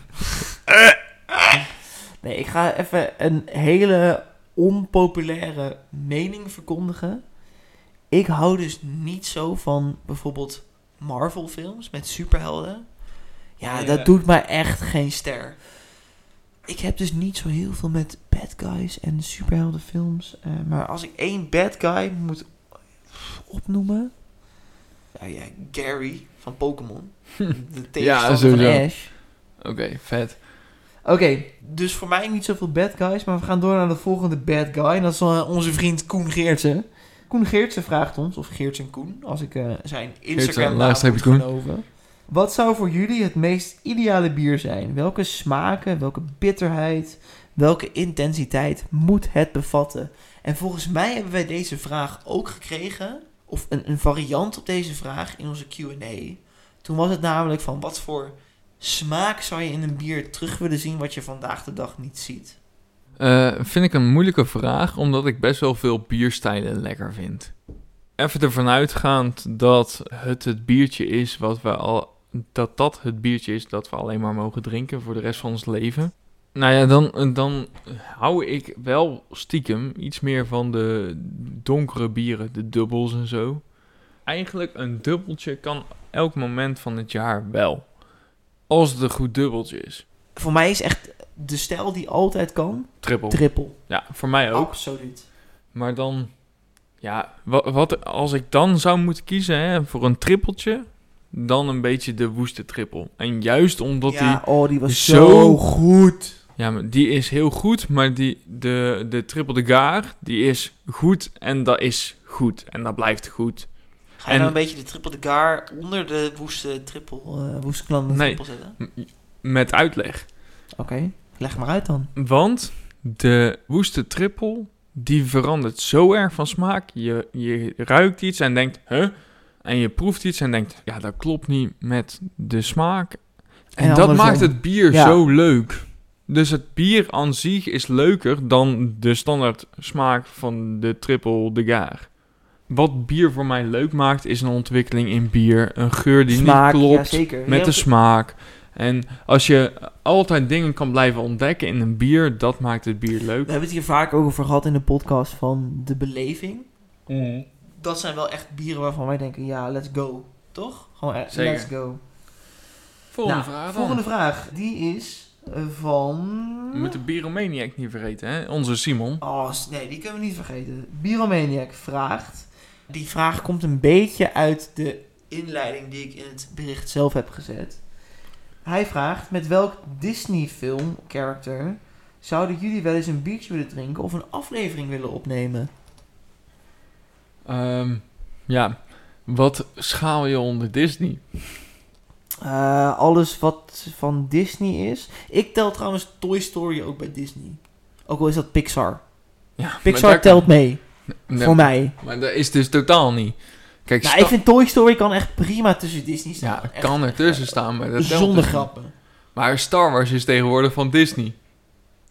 nee, ik ga even een hele onpopulaire mening verkondigen. Ik hou dus niet zo van bijvoorbeeld Marvel films met superhelden. Ja, Ja. dat doet mij echt geen ster. Ik heb dus niet zo heel veel met bad guys en superheldenfilms. eh, maar als ik één bad guy moet opnoemen... Ja, ja, Gary van Pokémon. De tegenstander van sowieso. Ash. Oké, vet. Oké, dus voor mij niet zoveel bad guys, maar we gaan door naar de volgende bad guy. En dat is eh, onze vriend Koen Geertsen. Koen Geertsen vraagt ons, of Geertsen Koen, als ik eh, zijn Instagram naam moet geloven. Wat zou voor jullie het meest ideale bier zijn? Welke smaken, welke bitterheid, welke intensiteit moet het bevatten? En volgens mij hebben wij deze vraag ook gekregen, of een, een variant op deze vraag in onze Q&A. Toen was het namelijk van wat voor smaak zou je in een bier terug willen zien wat je vandaag de dag niet ziet? Eh, vind ik een moeilijke vraag, omdat ik best wel veel bierstijlen lekker vind. Even ervan uitgaand dat het het biertje is wat we al. Dat dat het biertje is dat we alleen maar mogen drinken voor de rest van ons leven. Nou ja, dan, dan hou ik wel stiekem iets meer van de donkere bieren, de dubbels en zo. Eigenlijk een dubbeltje kan elk moment van het jaar wel. Als het een goed dubbeltje is. Voor mij is echt de stijl die altijd kan, Triple. triple. Ja, voor mij ook. Absoluut. Maar dan, ja, wat, wat als ik dan zou moeten kiezen hè, voor een trippeltje, dan een beetje de woeste trippel. En juist omdat ja, die, oh, die was zo zo goed. ja, maar die is heel goed, maar die, de, de triple de gaar, die is goed en dat is goed. En dat blijft goed. Ga je En- nou een beetje de triple de gaar onder de woeste triple, eh woeste klanden Nee. triple zetten? Met uitleg. Oké, leg maar uit dan. Want de woeste trippel, die verandert zo erg van smaak. Je, je ruikt iets en denkt, huh? En je proeft iets en denkt, ja, dat klopt niet met de smaak. En, En dat andersom. maakt het bier Ja. zo leuk. Dus het bier aan zich is leuker dan de standaard smaak van de triple de gaar. Wat bier voor mij leuk maakt, is een ontwikkeling in bier. Een geur die Smaak, niet ja, klopt zeker. met de smaak. En als je altijd dingen kan blijven ontdekken in een bier, dat maakt het bier leuk. We hebben het hier vaak over gehad in de podcast van de beleving. Dat zijn wel echt bieren waarvan wij denken, ja, let's go. Toch? Gewoon echt, Zeker. let's go. Volgende Nou, vraag dan. Volgende vraag. Die is eh, van... We moeten Bieromaniac niet vergeten, hè? Onze Simon. Oh, nee, die kunnen we niet vergeten. Biromaniac vraagt... Die vraag komt een beetje uit de inleiding die ik in het bericht zelf heb gezet. Hij vraagt, met welk Disney film character zouden jullie wel eens een biertje willen drinken of een aflevering willen opnemen? Ehm, ja, wat schaal je onder Disney? Eh, alles wat van Disney is. Ik tel trouwens Toy Story ook bij Disney. Ook al is dat Pixar. Ja, Pixar telt mee, Nee, voor mij. Maar dat is dus totaal niet. Kijk, Nou, ik vind Toy Story kan echt prima tussen Disney staan. ja, Echt, kan echt, ertussen eh, staan, maar dat telt Zonder grappen. Maar Star Wars is tegenwoordig van Disney.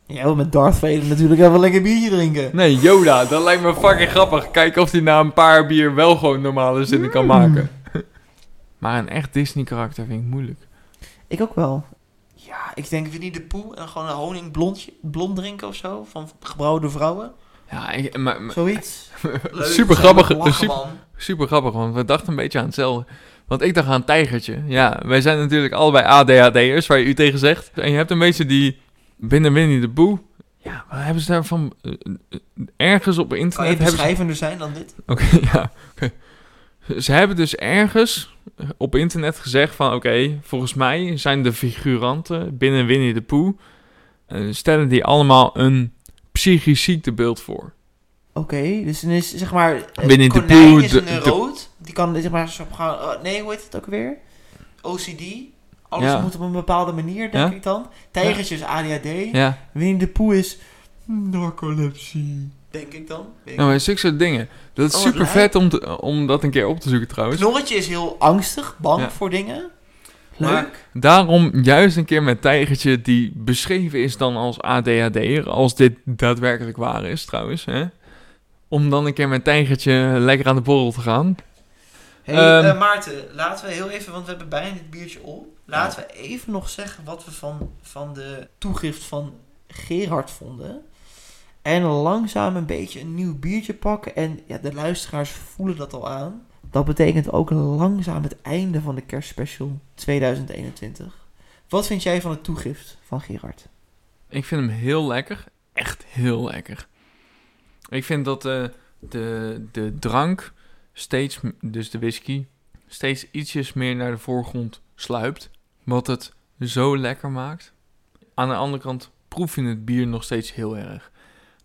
Ja, met Darth Vader natuurlijk even lekker biertje drinken. Nee, Yoda, dat lijkt me fucking grappig. Kijken of hij na een paar bier wel gewoon normale zinnen kan maken. maar een echt Disney karakter vind ik moeilijk. Ik ook wel. Ja, ik denk Winnie de Poe en gewoon een honing blondje, blond drinken of zo. Van gebrouwen door vrouwen. Ja, ik, maar, maar- Zoiets. Leuk, super grappig. lachen, Super, grappig, want we dachten een beetje aan hetzelfde. Want ik dacht aan een tijgertje. Ja, wij zijn natuurlijk allebei ADHD'ers, waar je u tegen zegt. En je hebt een beetje die binnen Winnie de Boe. Ja, wat hebben ze daarvan? eh, eh, Ergens op Kan internet je hebben ze... beschrijvender zijn dan dit? Oké, ja. Ze hebben dus ergens op internet gezegd van... Oké, volgens mij zijn de figuranten binnen Winnie de Pooh... eh, stellen die allemaal een psychisch ziektebeeld voor. Oké, dus dan is zeg maar... Winnie de Pooh, is een de- rood. Die kan zeg maar zo gaan... oh, nee, hoe heet het ook weer? OCD. Alles Ja. moet op een bepaalde manier, denk Ja. ik dan. Tijgertje is ADHD. Ja, Winnie de Poe is... Narcolepsie. Denk ik dan. Ik nou, maar zulke soort dingen. Dat is Oh, super vet om, te- om dat een keer op te zoeken trouwens. Knorretje is heel angstig, bang voor dingen. Leuk. Maar- Daarom juist een keer met Tijgertje die beschreven is dan als ADHD'er, als dit daadwerkelijk waar is trouwens, hè? Om dan een keer met Tijgertje lekker aan de borrel te gaan. Hey, Ehm, eh, Maarten, laten we heel even, want we hebben bijna dit biertje op. Laten we even nog zeggen wat we van, van de toegift van Gerard vonden. En langzaam een beetje een nieuw biertje pakken. En ja, de luisteraars voelen dat al aan. Dat betekent ook langzaam het einde van de kerstspecial 2021. Wat vind jij van het toegift van Gerard? Ik vind hem heel lekker, echt heel lekker. Ik vind dat eh, de, de drank steeds, dus de whisky, steeds ietsjes meer naar de voorgrond sluipt. Wat het zo lekker maakt. Aan de andere kant proef je het bier nog steeds heel erg.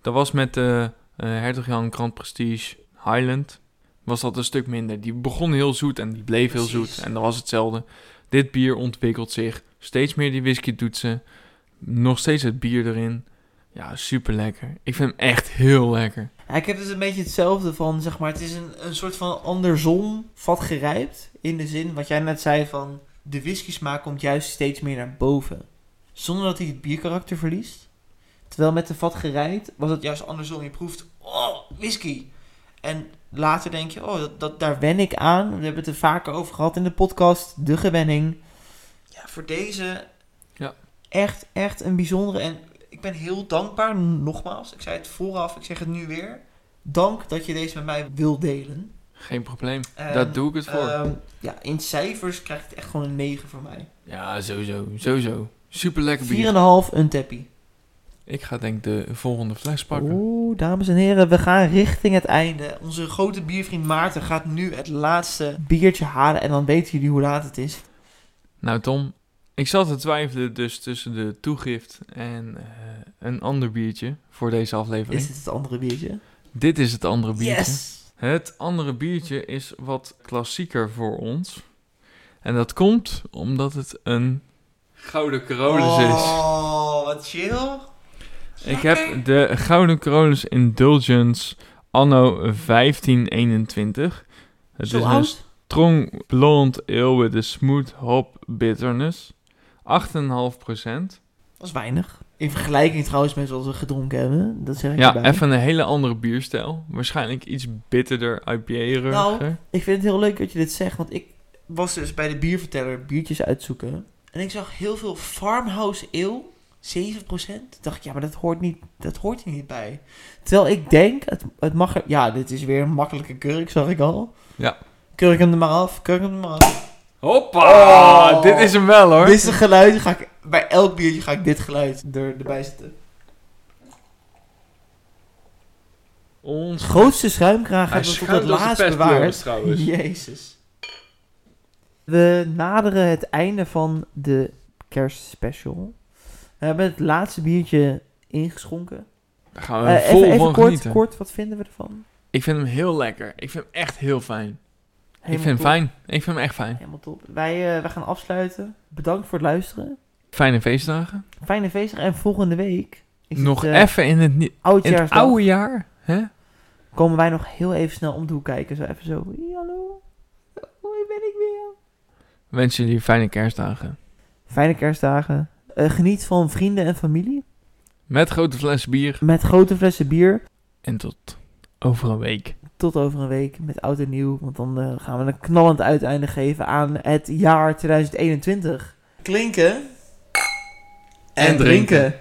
Dat was met de eh Hertog Jan Grand Prestige Highland. Was dat een stuk minder. Die begon heel zoet en die bleef heel zoet. En dat was hetzelfde. Dit bier ontwikkelt zich. Steeds meer die whisky doet ze. Nog steeds het bier erin. Ja, super lekker. Ik vind hem echt heel lekker. Ja, ik heb dus een beetje hetzelfde van, zeg maar, het is een, een soort van andersom vat gerijpt. In de zin, wat jij net zei van, de whisky smaak komt juist steeds meer naar boven. Zonder dat hij het bierkarakter verliest. Terwijl met de vat gerijpt was het juist andersom. Je proeft, oh, whisky. En later denk je, oh, dat, dat, daar wen ik aan. We hebben het er vaker over gehad in de podcast, de gewenning. Ja, voor deze Ja. echt, echt een bijzondere. En ik ben heel dankbaar, nogmaals. Ik zei het vooraf, ik zeg het nu weer. Dank dat je deze met mij wil delen. Geen probleem. En, Daar doe ik het voor. ehm, ja, in cijfers krijgt het echt gewoon een 9 voor mij. ja, sowieso. Sowieso. Super lekker bier. 4,5 een tappie. Ik ga denk ik de volgende fles pakken. Oeh, dames en heren, we gaan richting het einde. Onze grote biervriend Maarten gaat nu het laatste biertje halen. En dan weten jullie hoe laat het is. Nou Tom, ik zat te twijfelen dus tussen de toegift en eh, een ander biertje voor deze aflevering. Is dit het andere biertje? Dit is het andere biertje. Yes! Het andere biertje is wat klassieker voor ons. En dat komt omdat het een Gouden Carolus is. Oh, wat chill. Ik heb de Gouden Carolus Indulgence anno 1521. Het Zo is een strong blond ale with a smooth hop bitterness. 8,5%. Dat is weinig. In vergelijking trouwens met wat we gedronken hebben. Dat zeg ik Ja, erbij. even een hele andere bierstijl. Waarschijnlijk iets bitterder, IPA-eriger. Nou, Ik vind het heel leuk dat je dit zegt, want ik was dus bij de bierverteller biertjes uitzoeken. En ik zag heel veel farmhouse ale, 7%. Dacht ik, ja, maar dat hoort, niet, dat hoort hier niet bij. Terwijl ik denk, het, het mag er... Ja, dit is weer een makkelijke kurk, zag ik al. Ja. Kurk hem er maar af, kurk hem er maar af. Hoppa! Oh. Dit is hem wel hoor. Dit is een geluid, ga ik, bij elk biertje ga ik dit geluid er, erbij zetten. Ons Grootste schuimkraag hebben we tot het schuimt als een laatst pestpleuris bewaard. trouwens. Jezus. We naderen het einde van de kerstspecial. We hebben het laatste biertje ingeschonken. Daar gaan we Eh, vol even even van kort, genieten. kort, wat vinden we ervan? Ik vind hem heel lekker. Ik vind hem echt heel fijn. ik vind hem fijn. Ik vind hem echt fijn. Helemaal top. Wij, eh, wij gaan afsluiten. Bedankt voor het luisteren. Fijne feestdagen. Fijne feestdag. En volgende week is Nog het, eh, even in het, in het oude jaar. Hè? Komen wij nog heel even snel om de hoek kijken. Zo even zo. "Hey, Hallo. Hoi, ben ik weer. Wens jullie fijne kerstdagen. Fijne kerstdagen. Eh, geniet van vrienden en familie. Met grote fles bier. Met grote flessen bier. En tot over een week. Tot over een week met oud en nieuw. Want dan eh, gaan we een knallend uiteinde geven aan het jaar 2021. Klinken en drinken.